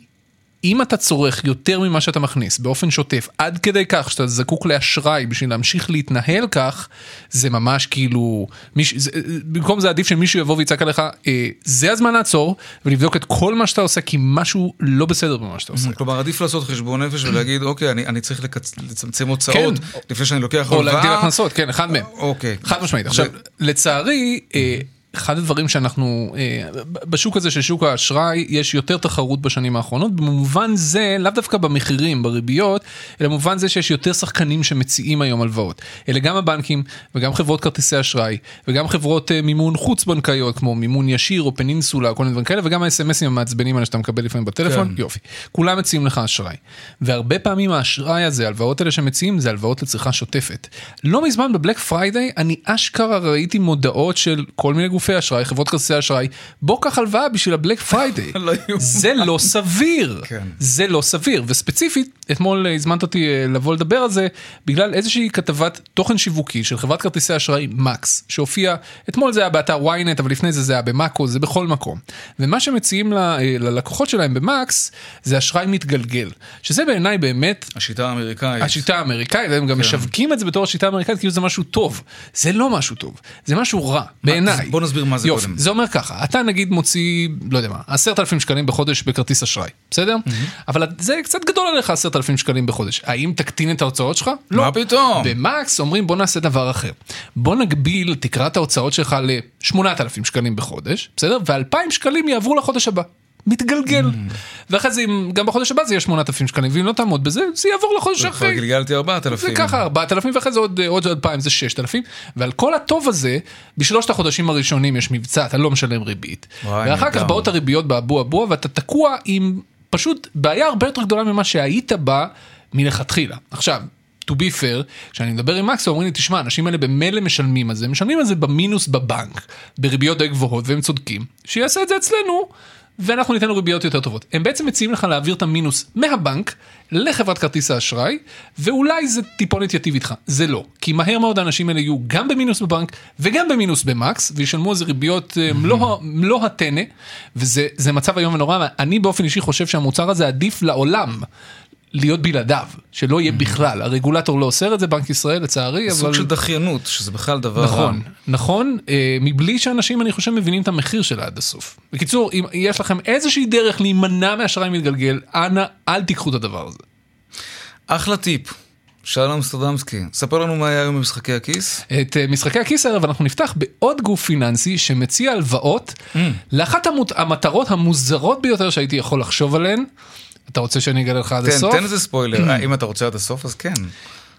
אם אתה צורך יותר ממה שאתה מכניס באופן שוטף, עד כדי כך שאתה זקוק לאשראי בשביל להמשיך להתנהל כך, זה ממש כאילו, מיש, זה, במקום זה עדיף שמישהו יבוא ויצעק עליך, אה, זה הזמן לעצור ולבדוק את כל מה שאתה עושה, כי משהו לא בסדר במה שאתה עושה. כלומר, עדיף לעשות חשבון נפש ולהגיד, אוקיי, אני, אני צריך לקצ... לצמצם הוצאות כן. לפני שאני לוקח הלוואה. או להגדיל הכנסות, כן, אחד מהם. אוקיי. חד משמעית. עכשיו, לצערי, אה, אחד הדברים שאנחנו, אה, בשוק הזה של שוק האשראי, יש יותר תחרות בשנים האחרונות, במובן זה, לאו דווקא במחירים, בריביות, אלא במובן זה שיש יותר שחקנים שמציעים היום הלוואות. אלה גם הבנקים, וגם חברות כרטיסי אשראי, וגם חברות אה, מימון חוץ בנקאיות, כמו מימון ישיר או פנינסולה, כל מיני דברים כאלה, וגם ה-SMSים המעצבנים האלה שאתה מקבל לפעמים בטלפון, כן. יופי. כולם מציעים לך אשראי. והרבה פעמים האשראי הזה, ההלוואות האלה שמציעים, זה הלוואות לצריכה שוטפת. לא מזמן ב Black Friday, אני אשכרה ראיתי מודעות של כל מיני גופים גופי אשראי, חברות כרטיסי אשראי, בוא קח הלוואה בשביל ה Black Friday. לא זה לא סביר. כן. זה לא סביר. וספציפית, אתמול הזמנת אותי אה, לבוא לדבר על זה, בגלל איזושהי כתבת תוכן שיווקי של חברת כרטיסי אשראי מקס, שהופיע, אתמול זה היה באתר ynet, אבל לפני זה זה היה במאקו, זה בכל מקום. ומה שמציעים אה, ללקוחות שלהם במקס, זה אשראי מתגלגל. שזה בעיניי באמת... השיטה האמריקאית. השיטה האמריקאית, הם גם כן. משווקים את זה בתור השיטה האמריקאית, כאילו זה משהו טוב. זה לא משהו טוב, זה משהו רע, בעיניי. בוא נסביר מה זה יופי, קודם. זה אומר ככה, אתה נגיד מוציא, לא יודע מה, עשרת אלפים שקלים בחודש בכרטיס אשראי, בסדר? Mm-hmm. אבל זה קצת גדול עליך עשרת אלפים שקלים בחודש. האם תקטין את ההוצאות שלך? לא. מה פתאום? במקס אומרים בוא נעשה דבר אחר. בוא נגביל תקרת ההוצאות שלך ל-8,000 שקלים בחודש, בסדר? ו-2,000 שקלים יעברו לחודש הבא. מתגלגל. Mm. ואחרי זה, גם בחודש הבא זה יהיה 8,000 שקלים, ואם לא תעמוד בזה, זה יעבור לחודש אחרי. כבר גלגלתי 4,000. זה ככה, 4,000 ואחרי זה עוד, עוד 2,000 זה 6,000, ועל כל הטוב הזה, בשלושת החודשים הראשונים יש מבצע, אתה לא משלם ריבית. ואחר כך באות הריביות באבו אבו, ואתה תקוע עם פשוט בעיה הרבה יותר גדולה ממה שהיית בה מלכתחילה. עכשיו, to be fair, כשאני מדבר עם מקס, אומרים לי, תשמע, האנשים האלה במילא משלמים על זה, משלמים על זה במינוס בבנק, בריביות די גבוהות, והם צודקים, שיעשה את זה אצלנו, ואנחנו ניתן לו ריביות יותר טובות. הם בעצם מציעים לך להעביר את המינוס מהבנק לחברת כרטיס האשראי, ואולי זה טיפונת יטיב איתך. זה לא. כי מהר מאוד האנשים האלה יהיו גם במינוס בבנק וגם במינוס במקס, וישלמו איזה ריביות אה, מלוא, מלוא הטנא, וזה מצב איום ונורא. אני באופן אישי חושב שהמוצר הזה עדיף לעולם להיות בלעדיו, שלא יהיה בכלל, הרגולטור לא אוסר את זה, בנק ישראל לצערי, אבל... סוג של דחיינות, שזה בכלל דבר רע. נכון, נכון, אה, מבלי שאנשים, אני חושב, מבינים את המחיר שלה עד הסוף. בקיצור, אם יש לכם איזושהי דרך להימנע מאשראי מתגלגל, אנא, אל תיקחו את הדבר הזה. אחלה טיפ. שלום סטרדמסקי, ספר לנו מה היה היום במשחקי הכיס. את uh, משחקי הכיס הערב אנחנו נפתח בעוד גוף פיננסי שמציע הלוואות mm. לאחת המות, המטרות המוזרות ביותר שהייתי יכול לחשוב עליהן. אתה רוצה שאני אגלה לך עד הסוף? תן איזה ספוילר, אם אתה רוצה עד הסוף אז כן.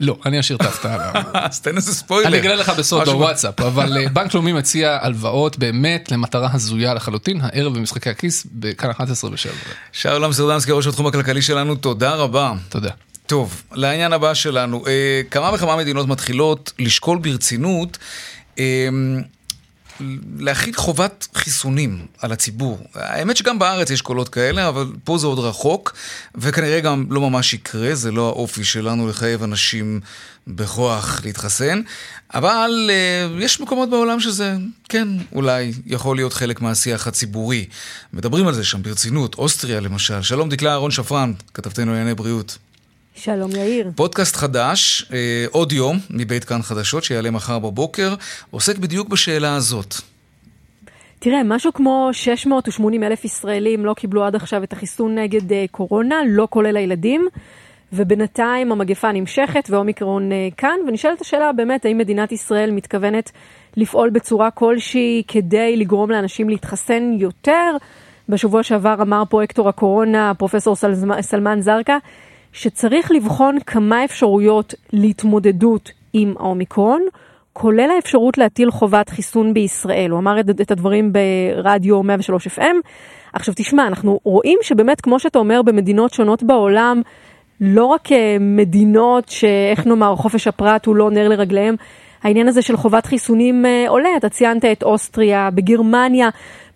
לא, אני אשאיר את ההפתעה. אז תן איזה ספוילר. אני אגלה לך בסוד בוואטסאפ, אבל אה, בנק לאומי מציע הלוואות באמת למטרה הזויה לחלוטין, הערב במשחקי הכיס בכאן 11 ושבע. שלום סטרדמסקי, ראש התחום הכלכלי שלנו, תודה רבה. תודה. טוב, לעניין הבא שלנו, אה, כמה וכמה מדינות מתחילות לשקול ברצינות להחיל חובת חיסונים על הציבור. האמת שגם בארץ יש קולות כאלה, אבל פה זה עוד רחוק, וכנראה גם לא ממש יקרה, זה לא האופי שלנו לחייב אנשים בכוח להתחסן, אבל אה, יש מקומות בעולם שזה, כן, אולי יכול להיות חלק מהשיח הציבורי. מדברים על זה שם ברצינות, אוסטריה למשל. שלום דקלה אהרון שפרן, כתבתנו לענייני בריאות. שלום יאיר. פודקאסט חדש, אה, עוד יום, מבית כאן חדשות, שיעלה מחר בבוקר, עוסק בדיוק בשאלה הזאת. תראה, משהו כמו 680 אלף ישראלים לא קיבלו עד עכשיו את החיסון נגד uh, קורונה, לא כולל הילדים, ובינתיים המגפה נמשכת ואומיקרון uh, כאן, ונשאלת השאלה באמת, האם מדינת ישראל מתכוונת לפעול בצורה כלשהי כדי לגרום לאנשים להתחסן יותר? בשבוע שעבר אמר פרויקטור הקורונה, פרופסור סל... סלמן זרקא, שצריך לבחון כמה אפשרויות להתמודדות עם האומיקרון, כולל האפשרות להטיל חובת חיסון בישראל. הוא אמר את, הדברים ברדיו 103 FM. עכשיו תשמע, אנחנו רואים שבאמת, כמו שאתה אומר, במדינות שונות בעולם, לא רק אה, מדינות שאיך נאמר, חופש הפרט הוא לא נר לרגליהם, העניין הזה של חובת חיסונים אה, עולה. אתה ציינת את אוסטריה, בגרמניה,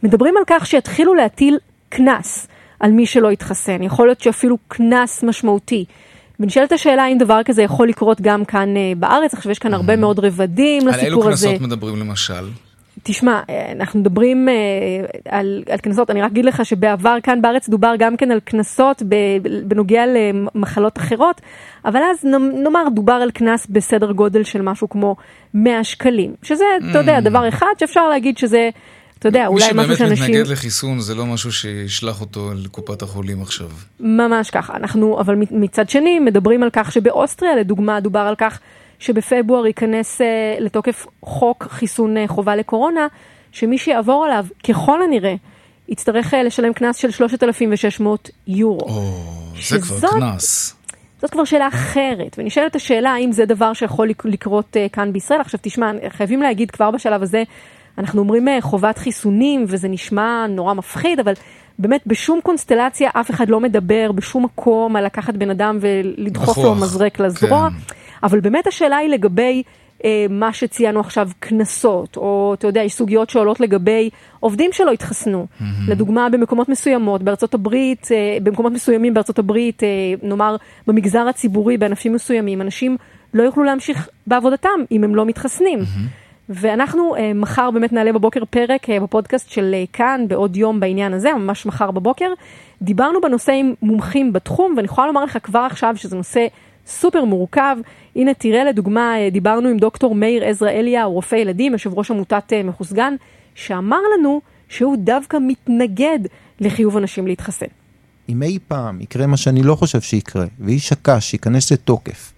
מדברים על כך שיתחילו להטיל קנס. על מי שלא יתחסן. יכול להיות שאפילו קנס משמעותי. ונשאלת השאלה האם דבר כזה יכול לקרות גם כאן uh, בארץ. עכשיו יש כאן הרבה מאוד רבדים על אילו לסיפור הזה. קנסות מדברים למשל? תשמע, אה, אנחנו מדברים על, על קנסות, אני רק אגיד לך שבעבר כאן בארץ דובר גם כן על קנסות בנוגע למחלות אחרות, אבל אז נאמר דובר על קנס בסדר גודל של משהו כמו 100 שקלים, שזה, אתה יודע, דבר אחד שאפשר להגיד שזה... אתה יודע, אולי משהו שאנשים... מי שבאמת מתנגד לחיסון זה לא משהו שישלח אותו לקופת החולים עכשיו. ממש ככה. אנחנו, אבל מצד שני, מדברים על כך שבאוסטריה, לדוגמה, דובר על כך שבפברואר ייכנס uh, לתוקף חוק חיסון uh, חובה לקורונה, שמי שיעבור עליו, ככל הנראה, יצטרך uh, לשלם קנס של 3,600 יורו. או, זה כבר קנס. זאת כבר שאלה אחרת, ונשאלת השאלה האם זה דבר שיכול לקרות כאן בישראל. עכשיו תשמע, חייבים להגיד כבר בשלב הזה, אנחנו אומרים חובת חיסונים, וזה נשמע נורא מפחיד, אבל באמת בשום קונסטלציה אף אחד לא מדבר בשום מקום על לקחת בן אדם ולדחוף לו מזרק לזרוע. כן. אבל באמת השאלה היא לגבי אה, מה שציינו עכשיו, קנסות, או אתה יודע, יש סוגיות שעולות לגבי עובדים שלא התחסנו. Mm-hmm. לדוגמה, במקומות מסוימות, בארצות הברית, אה, במקומות מסוימים בארצות הברית, אה, נאמר במגזר הציבורי, בענפים מסוימים, אנשים לא יוכלו להמשיך בעבודתם אם הם לא מתחסנים. Mm-hmm. ואנחנו uh, מחר באמת נעלה בבוקר פרק uh, בפודקאסט של uh, כאן בעוד יום בעניין הזה, ממש מחר בבוקר. דיברנו בנושא עם מומחים בתחום, ואני יכולה לומר לך כבר עכשיו שזה נושא סופר מורכב. הנה תראה לדוגמה, uh, דיברנו עם דוקטור מאיר עזרא אליהו, רופא ילדים, יושב ראש עמותת uh, מחוסגן, שאמר לנו שהוא דווקא מתנגד לחיוב אנשים להתחסן. אם אי פעם יקרה מה שאני לא חושב שיקרה, ואיש הקש ייכנס לתוקף,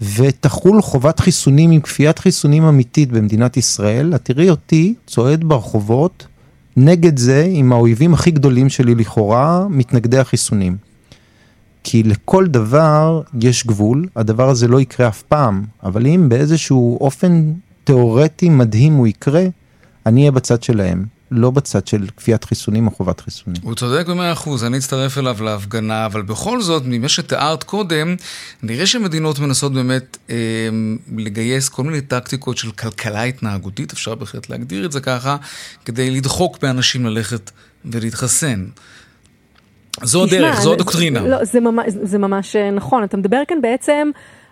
ותחול חובת חיסונים עם כפיית חיסונים אמיתית במדינת ישראל, את תראי אותי צועד ברחובות נגד זה עם האויבים הכי גדולים שלי לכאורה, מתנגדי החיסונים. כי לכל דבר יש גבול, הדבר הזה לא יקרה אף פעם, אבל אם באיזשהו אופן תיאורטי מדהים הוא יקרה, אני אהיה בצד שלהם. לא בצד של כפיית חיסונים או חובת חיסונים. הוא צודק במאה אחוז, אני אצטרף אליו להפגנה, אבל בכל זאת, ממה שתיארת קודם, נראה שמדינות מנסות באמת אה, לגייס כל מיני טקטיקות של כלכלה התנהגותית, אפשר בהחלט להגדיר את זה ככה, כדי לדחוק באנשים ללכת ולהתחסן. זו הדרך, זו הדוקטרינה. לא, זה, ממש, זה ממש נכון, אתה מדבר כאן בעצם...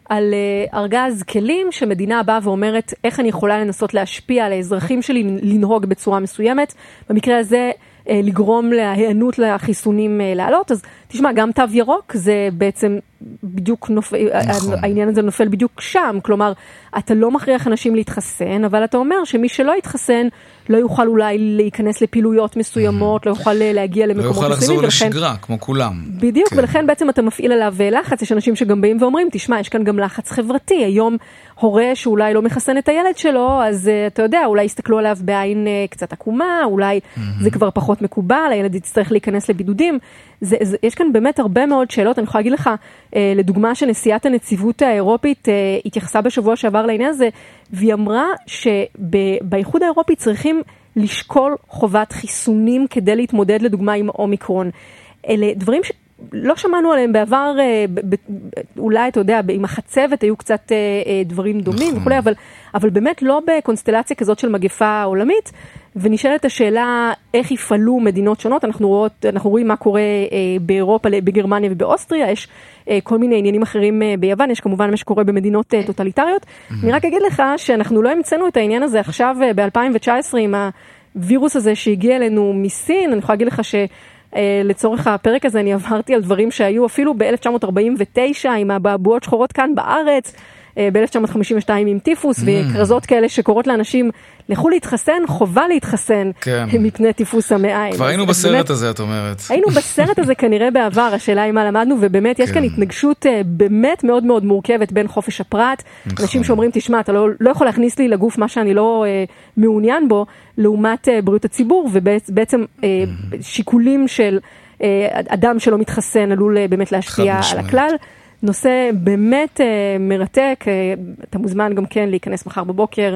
על uh, ארגז כלים שמדינה באה ואומרת איך אני יכולה לנסות להשפיע על האזרחים שלי לנהוג בצורה מסוימת. במקרה הזה uh, לגרום להיענות לחיסונים uh, לעלות. אז תשמע, גם תו ירוק זה בעצם בדיוק נופל, נכון. העניין הזה נופל בדיוק שם, כלומר, אתה לא מכריח אנשים להתחסן, אבל אתה אומר שמי שלא יתחסן לא יוכל אולי להיכנס לפעילויות מסוימות, לא יוכל להגיע למקומות מסוימים. לא יוכל לחזור ולכן, לשגרה, כמו כולם. בדיוק, כן. ולכן בעצם אתה מפעיל עליו לחץ, יש אנשים שגם באים ואומרים, תשמע, יש כאן גם לחץ חברתי, היום הורה שאולי לא מחסן את הילד שלו, אז uh, אתה יודע, אולי יסתכלו עליו בעין uh, קצת עקומה, אולי mm-hmm. זה כבר פחות מקובל, הילד יצטרך להיכנס לבידודים. זה, זה, יש כאן באמת הרבה מאוד שאלות, אני יכולה להגיד לך, לדוגמה שנשיאת הנציבות האירופית uh, התייחסה בשבוע שעבר לעניין הזה, והיא אמרה שבאיחוד האירופי צריכים לשקול חובת חיסונים כדי להתמודד לדוגמה עם אומיקרון. אלה דברים ש... לא שמענו עליהם בעבר, אה, אולי, אתה יודע, עם החצבת היו קצת אה, אה, דברים דומים נכון. וכולי, אבל, אבל באמת לא בקונסטלציה כזאת של מגפה עולמית. ונשאלת השאלה איך יפעלו מדינות שונות, אנחנו, רואות, אנחנו רואים מה קורה באירופה, בגרמניה ובאוסטריה, יש כל מיני עניינים אחרים ביוון, יש כמובן מה שקורה במדינות טוטליטריות. Mm-hmm. אני רק אגיד לך שאנחנו לא המצאנו את העניין הזה עכשיו ב-2019 עם הווירוס הזה שהגיע אלינו מסין, אני יכולה להגיד לך ש... אה, לצורך הפרק הזה אני עברתי על דברים שהיו אפילו ב-1949 עם הבעבועות שחורות כאן בארץ. אה, ב-1952 עם טיפוס, mm. וכרזות כאלה שקוראות לאנשים, לכו להתחסן, חובה להתחסן כן. מפני טיפוס המעיים. כבר היינו בסרט באמת, הזה, את אומרת. היינו בסרט הזה כנראה בעבר, השאלה היא מה למדנו, ובאמת יש כן. כאן התנגשות אה, באמת מאוד מאוד מורכבת בין חופש הפרט, נכון. אנשים שאומרים, תשמע, אתה לא, לא יכול להכניס לי לגוף מה שאני לא אה, מעוניין בו, לעומת אה, בריאות הציבור, ובעצם אה, mm. שיקולים של אדם שלא מתחסן עלול באמת להשפיע על הכלל. נושא באמת uh, מרתק, uh, אתה מוזמן גם כן להיכנס מחר בבוקר.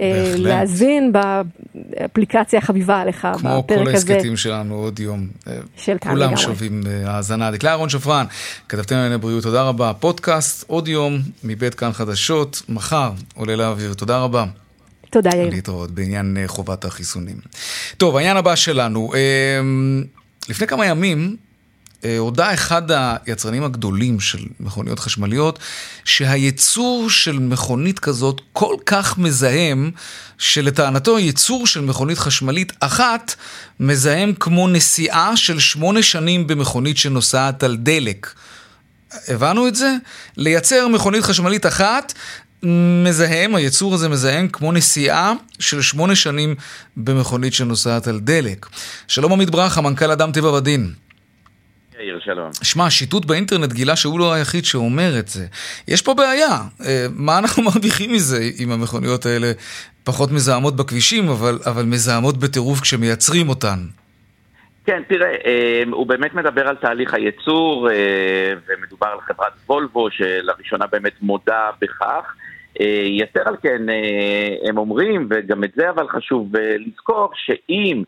אה, להאזין באפליקציה החביבה עליך בפרק הזה. כמו כל ההסכתים שלנו עוד יום. של כאן לגמרי. כולם שווים האזנה. דקלה אהרון שפרן, כתבתם לענייני בריאות, תודה רבה. פודקאסט עוד יום מבית כאן חדשות, מחר עולה לאוויר. תודה רבה. תודה יאיר. להתראות בעניין חובת החיסונים. טוב, העניין הבא שלנו. לפני כמה ימים אה, הודה אחד היצרנים הגדולים של מכוניות חשמליות, שהייצור של מכונית כזאת כל כך מזהם, שלטענתו ייצור של מכונית חשמלית אחת מזהם כמו נסיעה של שמונה שנים במכונית שנוסעת על דלק. הבנו את זה? לייצר מכונית חשמלית אחת מזהם, היצור הזה מזהם כמו נסיעה של שמונה שנים במכונית שנוסעת על דלק. שלום עמית ברכה, מנכ"ל אדם טבע ודין. יאיר, שלום. שמע, השיטוט באינטרנט גילה שהוא לא היחיד שאומר את זה. יש פה בעיה. אה, מה אנחנו מרוויחים מזה אם המכוניות האלה פחות מזהמות בכבישים, אבל, אבל מזהמות בטירוף כשמייצרים אותן? כן, תראה, אה, הוא באמת מדבר על תהליך הייצור, אה, ומדובר על חברת וולבו, שלראשונה באמת מודה בכך. יתר על כן, הם אומרים, וגם את זה אבל חשוב לזכור, שאם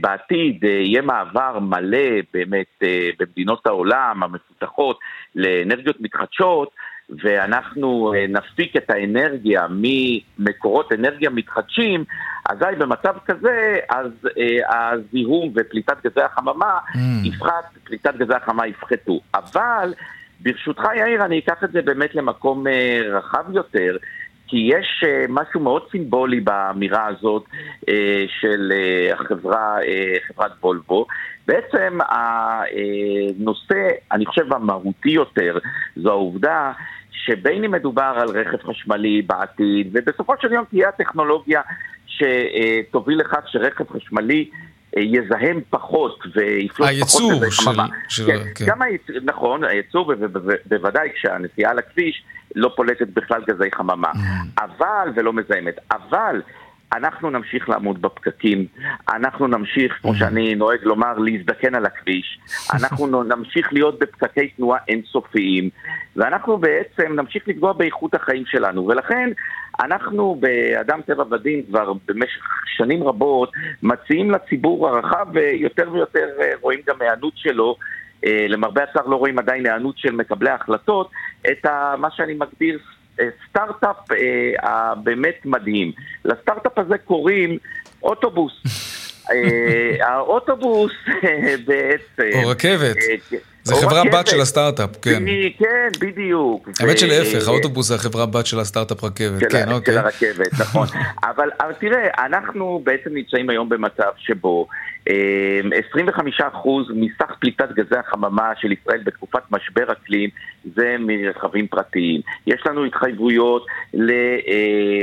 בעתיד אה, יהיה מעבר מלא באמת אה, במדינות העולם המפותחות לאנרגיות מתחדשות ואנחנו נפיק את האנרגיה ממקורות אנרגיה מתחדשים, אזי במצב כזה, אז הזיהום ופליטת גזי החממה mm. יפחת, פליטת גזי החממה יפחתו. אבל ברשותך יאיר, אני אקח את זה באמת למקום רחב יותר. כי יש uh, משהו מאוד סימבולי באמירה הזאת uh, של uh, החברה, חברת וולבו. בעצם הנושא, אני חושב, המהותי יותר, זו העובדה שבין אם מדובר על רכב חשמלי בעתיד, ובסופו של יום תהיה הטכנולוגיה שתוביל לכך שרכב חשמלי יזהם פחות ויפלוט פחות בזה חממה. של... כן, כן. גם הייצור, נכון, הייצור בוודאי כשהנסיעה על הכביש לא פולטת בכלל גזי חממה. Mm. אבל, ולא מזהמת, אבל אנחנו נמשיך לעמוד בפקקים, אנחנו נמשיך, כמו mm. שאני נוהג לומר, להזדקן על הכביש, אנחנו נמשיך להיות בפקקי תנועה אינסופיים, ואנחנו בעצם נמשיך לפגוע באיכות החיים שלנו, ולכן אנחנו באדם טבע ודין כבר במשך שנים רבות מציעים לציבור הרחב ויותר ויותר אה, רואים גם היענות שלו אה, למרבה הצער לא רואים עדיין היענות של מקבלי ההחלטות, את ה, מה שאני מגדיר סטארט-אפ הבאמת מדהים. לסטארט-אפ הזה קוראים אוטובוס. האוטובוס בעצם... או רכבת. זה חברה בת של הסטארט-אפ, כן. כן, בדיוק. האמת שלהפך, האוטובוס זה החברה בת של הסטארט-אפ רכבת, כן, אוקיי. של הרכבת, נכון. אבל תראה, אנחנו בעצם נמצאים היום במצב שבו 25% מסך פליטת גזי החממה של ישראל בתקופת משבר אקלים זה מרכבים פרטיים. יש לנו התחייבויות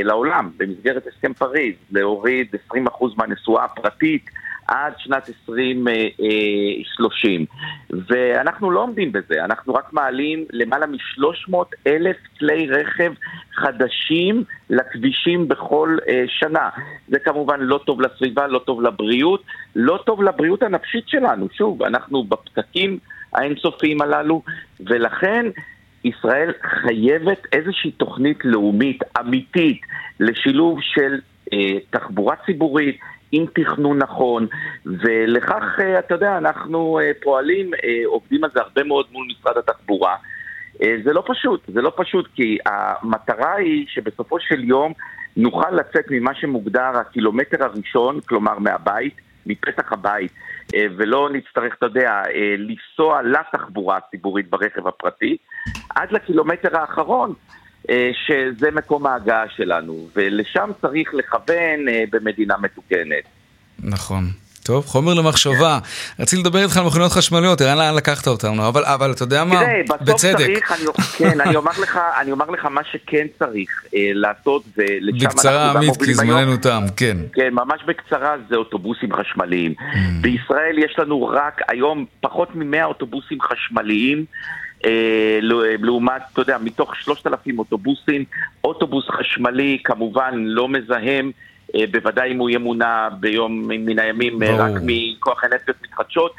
לעולם במסגרת הסכם פריז להוריד 20% מהנסועה הפרטית עד שנת 2030. ואנחנו לא עומדים בזה, אנחנו רק מעלים למעלה מ-300 אלף כלי רכב חדשים לכבישים בכל uh, שנה. זה כמובן לא טוב לסביבה, לא טוב לבריאות, לא טוב לבריאות הנפשית שלנו. שוב, אנחנו בפתקים האינסופיים הללו, ולכן ישראל חייבת איזושהי תוכנית לאומית אמיתית לשילוב של uh, תחבורה ציבורית, עם תכנון נכון, ולכך, אה, אתה יודע, אנחנו אה, פועלים, אה, עובדים על זה הרבה מאוד מול משרד התחבורה. זה לא פשוט, זה לא פשוט, כי המטרה היא שבסופו של יום נוכל לצאת ממה שמוגדר הקילומטר הראשון, כלומר מהבית, מפתח הבית, ולא נצטרך, אתה יודע, לנסוע לתחבורה הציבורית ברכב הפרטי, עד לקילומטר האחרון, שזה מקום ההגעה שלנו, ולשם צריך לכוון אה, במדינה מתוקנת. נכון. טוב, חומר למחשבה. רציתי לדבר איתך על מכוניות חשמליות, תראה לאן לקחת אותנו, אבל, אבל אתה יודע מה? תראה, בסוף בצדק. צריך, אני, כן, אני אומר, לך, אני אומר לך מה שכן צריך אה, לעשות, ולשם בקצרה, עמית, כי זמננו תם, כן. כן, ממש בקצרה, זה אוטובוסים חשמליים. Mm. בישראל יש לנו רק היום פחות מ-100 אוטובוסים חשמליים. אה, לעומת, אתה יודע, מתוך 3,000 אוטובוסים, אוטובוס חשמלי כמובן לא מזהם, אה, בוודאי אם הוא יהיה מונע ביום מן הימים אה, רק מכוח אנרגיות מתחדשות,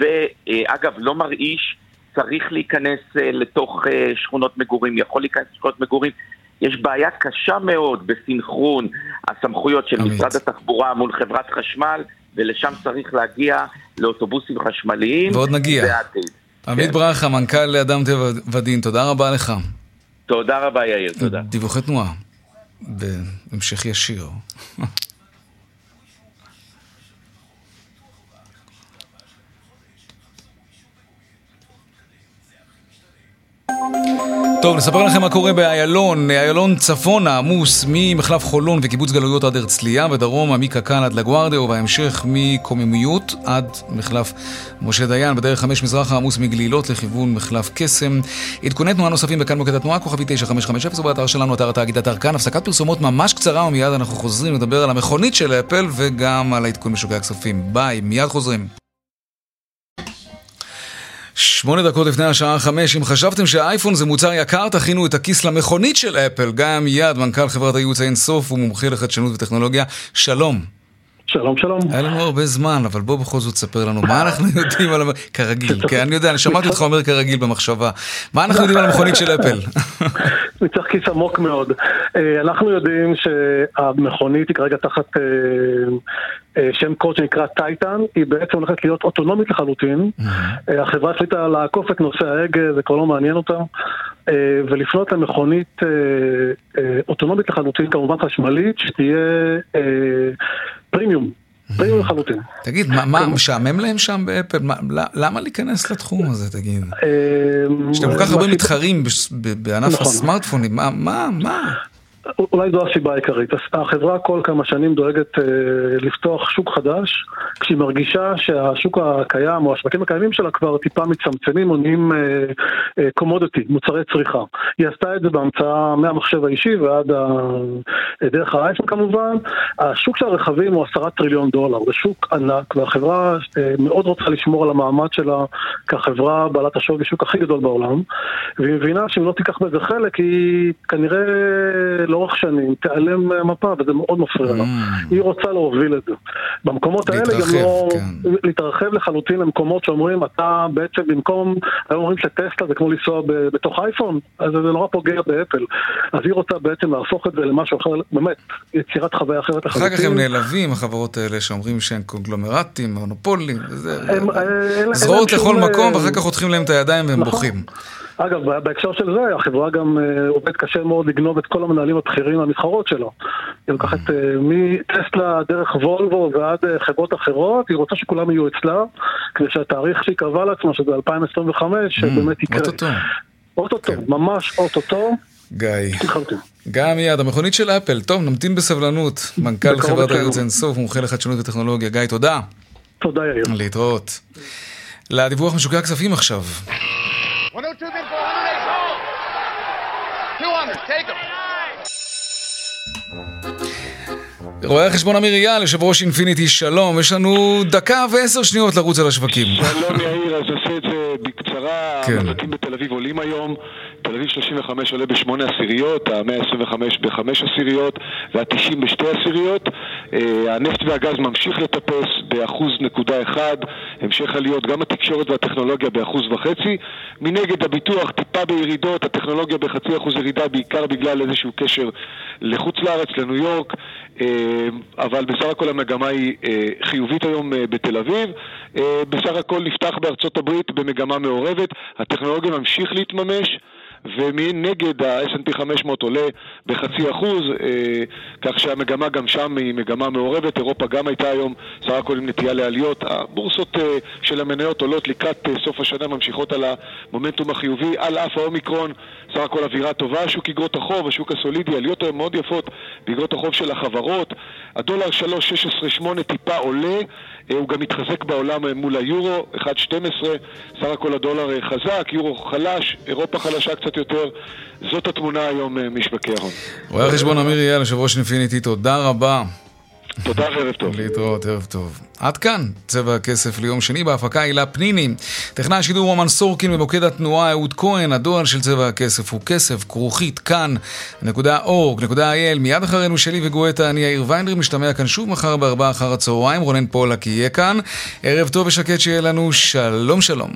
ואגב, לא מרעיש, צריך להיכנס לתוך שכונות מגורים, יכול להיכנס לשכונות מגורים. יש בעיה קשה מאוד בסינכרון הסמכויות של עמית. משרד התחבורה מול חברת חשמל, ולשם צריך להגיע לאוטובוסים חשמליים. ועוד נגיע. בעתיד. עמית כן. ברכה, מנכ"ל אדם טבע ודין, תודה רבה לך. תודה רבה יאיר, תודה. דיווחי תנועה, בהמשך ישיר. טוב, נספר לכם מה קורה באיילון. איילון צפונה עמוס ממחלף חולון וקיבוץ גלויות עד הרצליה, ודרומה מקק"ל עד לגוארדיה, ובהמשך מקוממיות עד מחלף משה דיין. בדרך חמש מזרחה עמוס מגלילות לכיוון מחלף קסם. עדכוני תנועה נוספים בכאן מוקד התנועה, כוכבי 9550, ובאתר שלנו, אתר התאגיד אתר כאן. הפסקת פרסומות ממש קצרה, ומיד אנחנו חוזרים לדבר על המכונית של אפל וגם על העדכון בשוקי הכספים. ביי, מיד חוזרים. שמונה דקות לפני השעה חמש, אם חשבתם שהאייפון זה מוצר יקר, תכינו את הכיס למכונית של אפל. גיא עמיעד, מנכ"ל חברת הייעוץ האין סוף ומומחה לחדשנות וטכנולוגיה. שלום. שלום, שלום. היה לנו הרבה זמן, אבל בוא בכל זאת תספר לנו מה אנחנו יודעים על... כרגיל, כי אני יודע, אני שמעתי אותך אומר כרגיל במחשבה. מה אנחנו יודעים על המכונית של אפל? מצח כיס עמוק מאוד. אה, אנחנו יודעים שהמכונית היא כרגע תחת אה, שם קוד שנקרא טייטן, היא בעצם הולכת להיות אוטונומית לחלוטין. החברה החליטה לעקוף את נושא ההגה, זה כבר לא מעניין אותה. ולפנות למכונית אוטונומית לחלוטין, כמובן חשמלית, שתהיה פרימיום. פרימיום לחלוטין. תגיד, מה, משעמם להם שם באפל? למה להיכנס לתחום הזה, תגיד? יש להם כל כך הרבה מתחרים בענף נכון. הסמארטפונים, מה, מה, מה? אולי זו הסיבה העיקרית. החברה כל כמה שנים דואגת אה, לפתוח שוק חדש, כשהיא מרגישה שהשוק הקיים או השווקים הקיימים שלה כבר טיפה מצמצמים או נהיים קומודיטי, אה, אה, מוצרי צריכה. היא עשתה את זה בהמצאה מהמחשב האישי ועד ה... דרך האייפון כמובן. השוק של הרכבים הוא עשרה טריליון דולר, זה שוק ענק והחברה אה, מאוד רוצה לשמור על המעמד שלה כחברה בעלת השווי שוק הכי גדול בעולם, והיא מבינה שאם לא תיקח בזה חלק היא כנראה לאורך שנים תיעלם מהמפה, וזה מאוד מפריע לה. Mm. היא רוצה להוביל את זה. במקומות האלה גם לא... כן. להתרחב לחלוטין למקומות שאומרים, אתה בעצם במקום, היום אומרים שטסלה זה כמו לנסוע בתוך אייפון, אז זה נורא פוגע באפל. אז היא רוצה בעצם להפוך את זה למשהו אחר, באמת, יצירת חוויה אחרת לחלוטין. אחר כך הם נעלבים, החברות האלה שאומרים שהם קונגלומרטים, מונופולים, וזה... זרועות לכל מקום, ואחר כך חותכים להם את הידיים והם נכון. בוכים. אגב, בהקשר של זה, החברה גם uh, עובדת קשה מאוד לגנוב את כל המנהלים הבכירים מהמתחרות שלו. היא לוקחת uh, מטסלה דרך וולבו ועד uh, חברות אחרות, היא רוצה שכולם יהיו אצלה, כדי שהתאריך שהיא קבעה לעצמה, שזה 2025, mm, באמת יקרה. אוטוטו. אוטוטו, כן. ממש אוטוטו. גיא. גם מיד, המכונית של אפל. טוב, נמתין בסבלנות. מנכ"ל חברת הייעוץ אינסוף, מומחה לחדשנות וטכנולוגיה. גיא, תודה. תודה, יאיר. להתראות. לדיווח משוקי הכספים עכשיו. רואה החשבון אמיר אייל, יושב ראש אינפיניטי, שלום. יש לנו דקה ועשר שניות לרוץ על השווקים. שלום יאיר, אז נעשה את זה בקצרה. כן. המחלקים בתל אביב עולים היום. תל אביב 35 עולה בשמונה עשיריות, ה-125 בחמש עשיריות וה-90 בשתי עשיריות. אה, הנפט והגז ממשיך לטפס באחוז נקודה אחד, המשך עליות, גם התקשורת והטכנולוגיה באחוז וחצי. מנגד הביטוח טיפה בירידות, הטכנולוגיה בחצי אחוז ירידה בעיקר בגלל איזשהו קשר לחוץ לארץ, לניו יורק, אה, אבל בסך הכל המגמה היא אה, חיובית היום בתל אביב. בסך הכל נפתח בארצות הברית במגמה מעורבת, הטכנולוגיה ממשיך להתממש. ומנגד ה-S&P 500 עולה בחצי אחוז, אה, כך שהמגמה גם שם היא מגמה מעורבת. אירופה גם הייתה היום סך הכל עם נטייה לעליות. הבורסות אה, של המניות עולות לקראת אה, סוף השנה, ממשיכות על המומנטום החיובי, על אף האומיקרון, סך הכל אווירה טובה. שוק אגרות החוב, השוק הסולידי, עליות היום מאוד יפות באגרות החוב של החברות. הדולר 3.16.8 טיפה עולה, הוא גם מתחזק בעולם מול היורו, 1.12, סך הכל הדולר חזק, יורו חלש, אירופה חלשה קצת. קצת יותר. זאת התמונה היום אה, משווקי ההון. רואה החשבון אמיר אייל, יושב ראש אינפיניטי, תודה רבה. תודה וערב טוב. להתראות, ערב טוב. עד כאן, צבע הכסף ליום שני, בהפקה הילה פניני. טכנאי השידור רומן סורקין במוקד התנועה אהוד כהן, הדואל של צבע הכסף הוא כסף, כרוכית, כאן, נקודה אורג, נקודה אייל, מיד אחרינו שלי וגואטה, אני יאיר ויינדרי, משתמע כאן שוב מחר בארבעה אחר הצהריים, רונן פולק יהיה כאן. ערב טוב ושקט שיהיה לנו, שלום שלום.